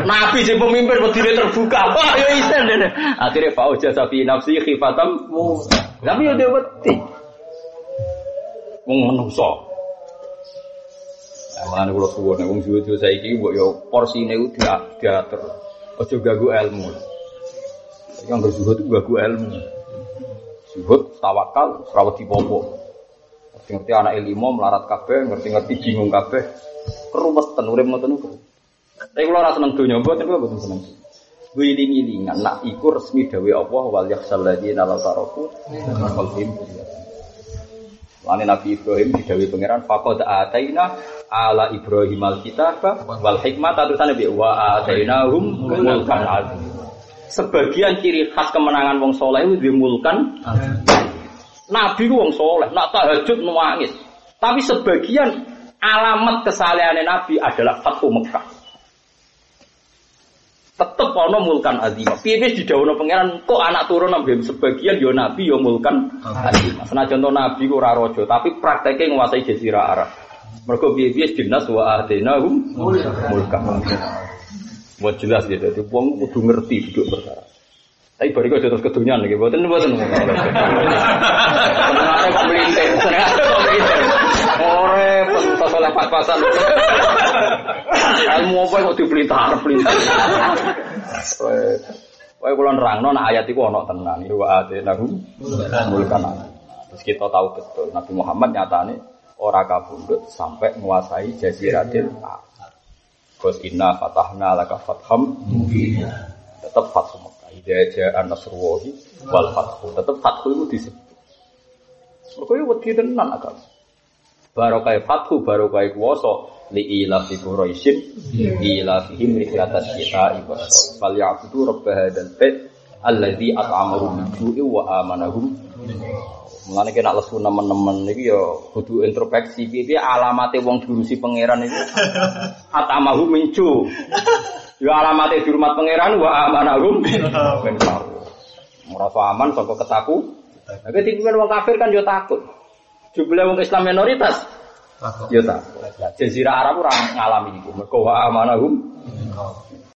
Nabi si pemimpin wedi terbuka. Wah, ya isin deh. Akhirnya Pak Uja Safi nafsi khifatam Tapi ya dia wedi. Menungso. Mulane kula suwun wong suwe saiki mbok yo porsine ku diatur. Aja ganggu ilmu. Yang berzuhud itu ganggu ilmu. Zuhud tawakal rawat dipopo. Ngerti anak ilmu melarat kabeh, ngerti-ngerti bingung kabeh. Keruwetan urip ngoten niku. Tapi kalau rasa seneng donya mboten kula mboten seneng. Wiling-wilingan nak iku resmi dawe Allah wal yakhsal ladina la taraku qalbihim Lani Nabi Ibrahim didawi pangeran faqad ataina ala Ibrahim alkitab wal hikmah terusan Nabi wa atainahum mulkan. Sebagian ciri khas kemenangan wong soleh itu dimulkan Nabi ku wong soleh, nak tahajud nangis. Tapi sebagian alamat kesalehan Nabi adalah Fathu Mekah. Tetep ana mulkan azim. Piye wis didhawuhna pangeran kok anak turun nabi sebagian yo nabi yo mulkan azim. Senajan to nabi ku ora raja, tapi prakteknya nguasai jazirah Arab. Mergo piye-piye dinas wa ahdinahum mulkan. Mau jelas gitu, itu wong kudu ngerti duduk perkara. Tapi baru kau terus kedunian lagi, buatan buatan melintir, senengane *laughs* kok melintir. Ore, pentas oleh pas-pasan. Ilmu apa kok dipelintar, pelintar. Wae kula nerangno nek ayat iku ana tenan. Wa atinahum mulkan. Terus kita tahu betul Nabi Muhammad nyatane ora kabundut sampai menguasai jaziratil Arab. Gus inna fatahna laka fatham tetap fathu Jaa nasrullahi wal fathu. Tetap fathu itu disebut. Mergo yo wedi tenan akal. Barokah fathu barokah kuwasa li ila fi quraisyin ila fihim rihlatas syita'i was shayf. Fal ya'budu rabb hadzal bait alladzi at'amahum min wa amanahum Mulane kena lesu nemen-nemen iki ya kudu introspeksi piye alamate wong diurusi pangeran iki. *laughs* Atamahu mincu. Ya alamate dihormat pangeran wa amanahum min Merasa aman saka ketaku. Nah, ketika wong kafir kan yo takut. Jumlah wong Islam minoritas. Yo takut. Jazirah Arab ora ngalami iku. Mergo wa amanahum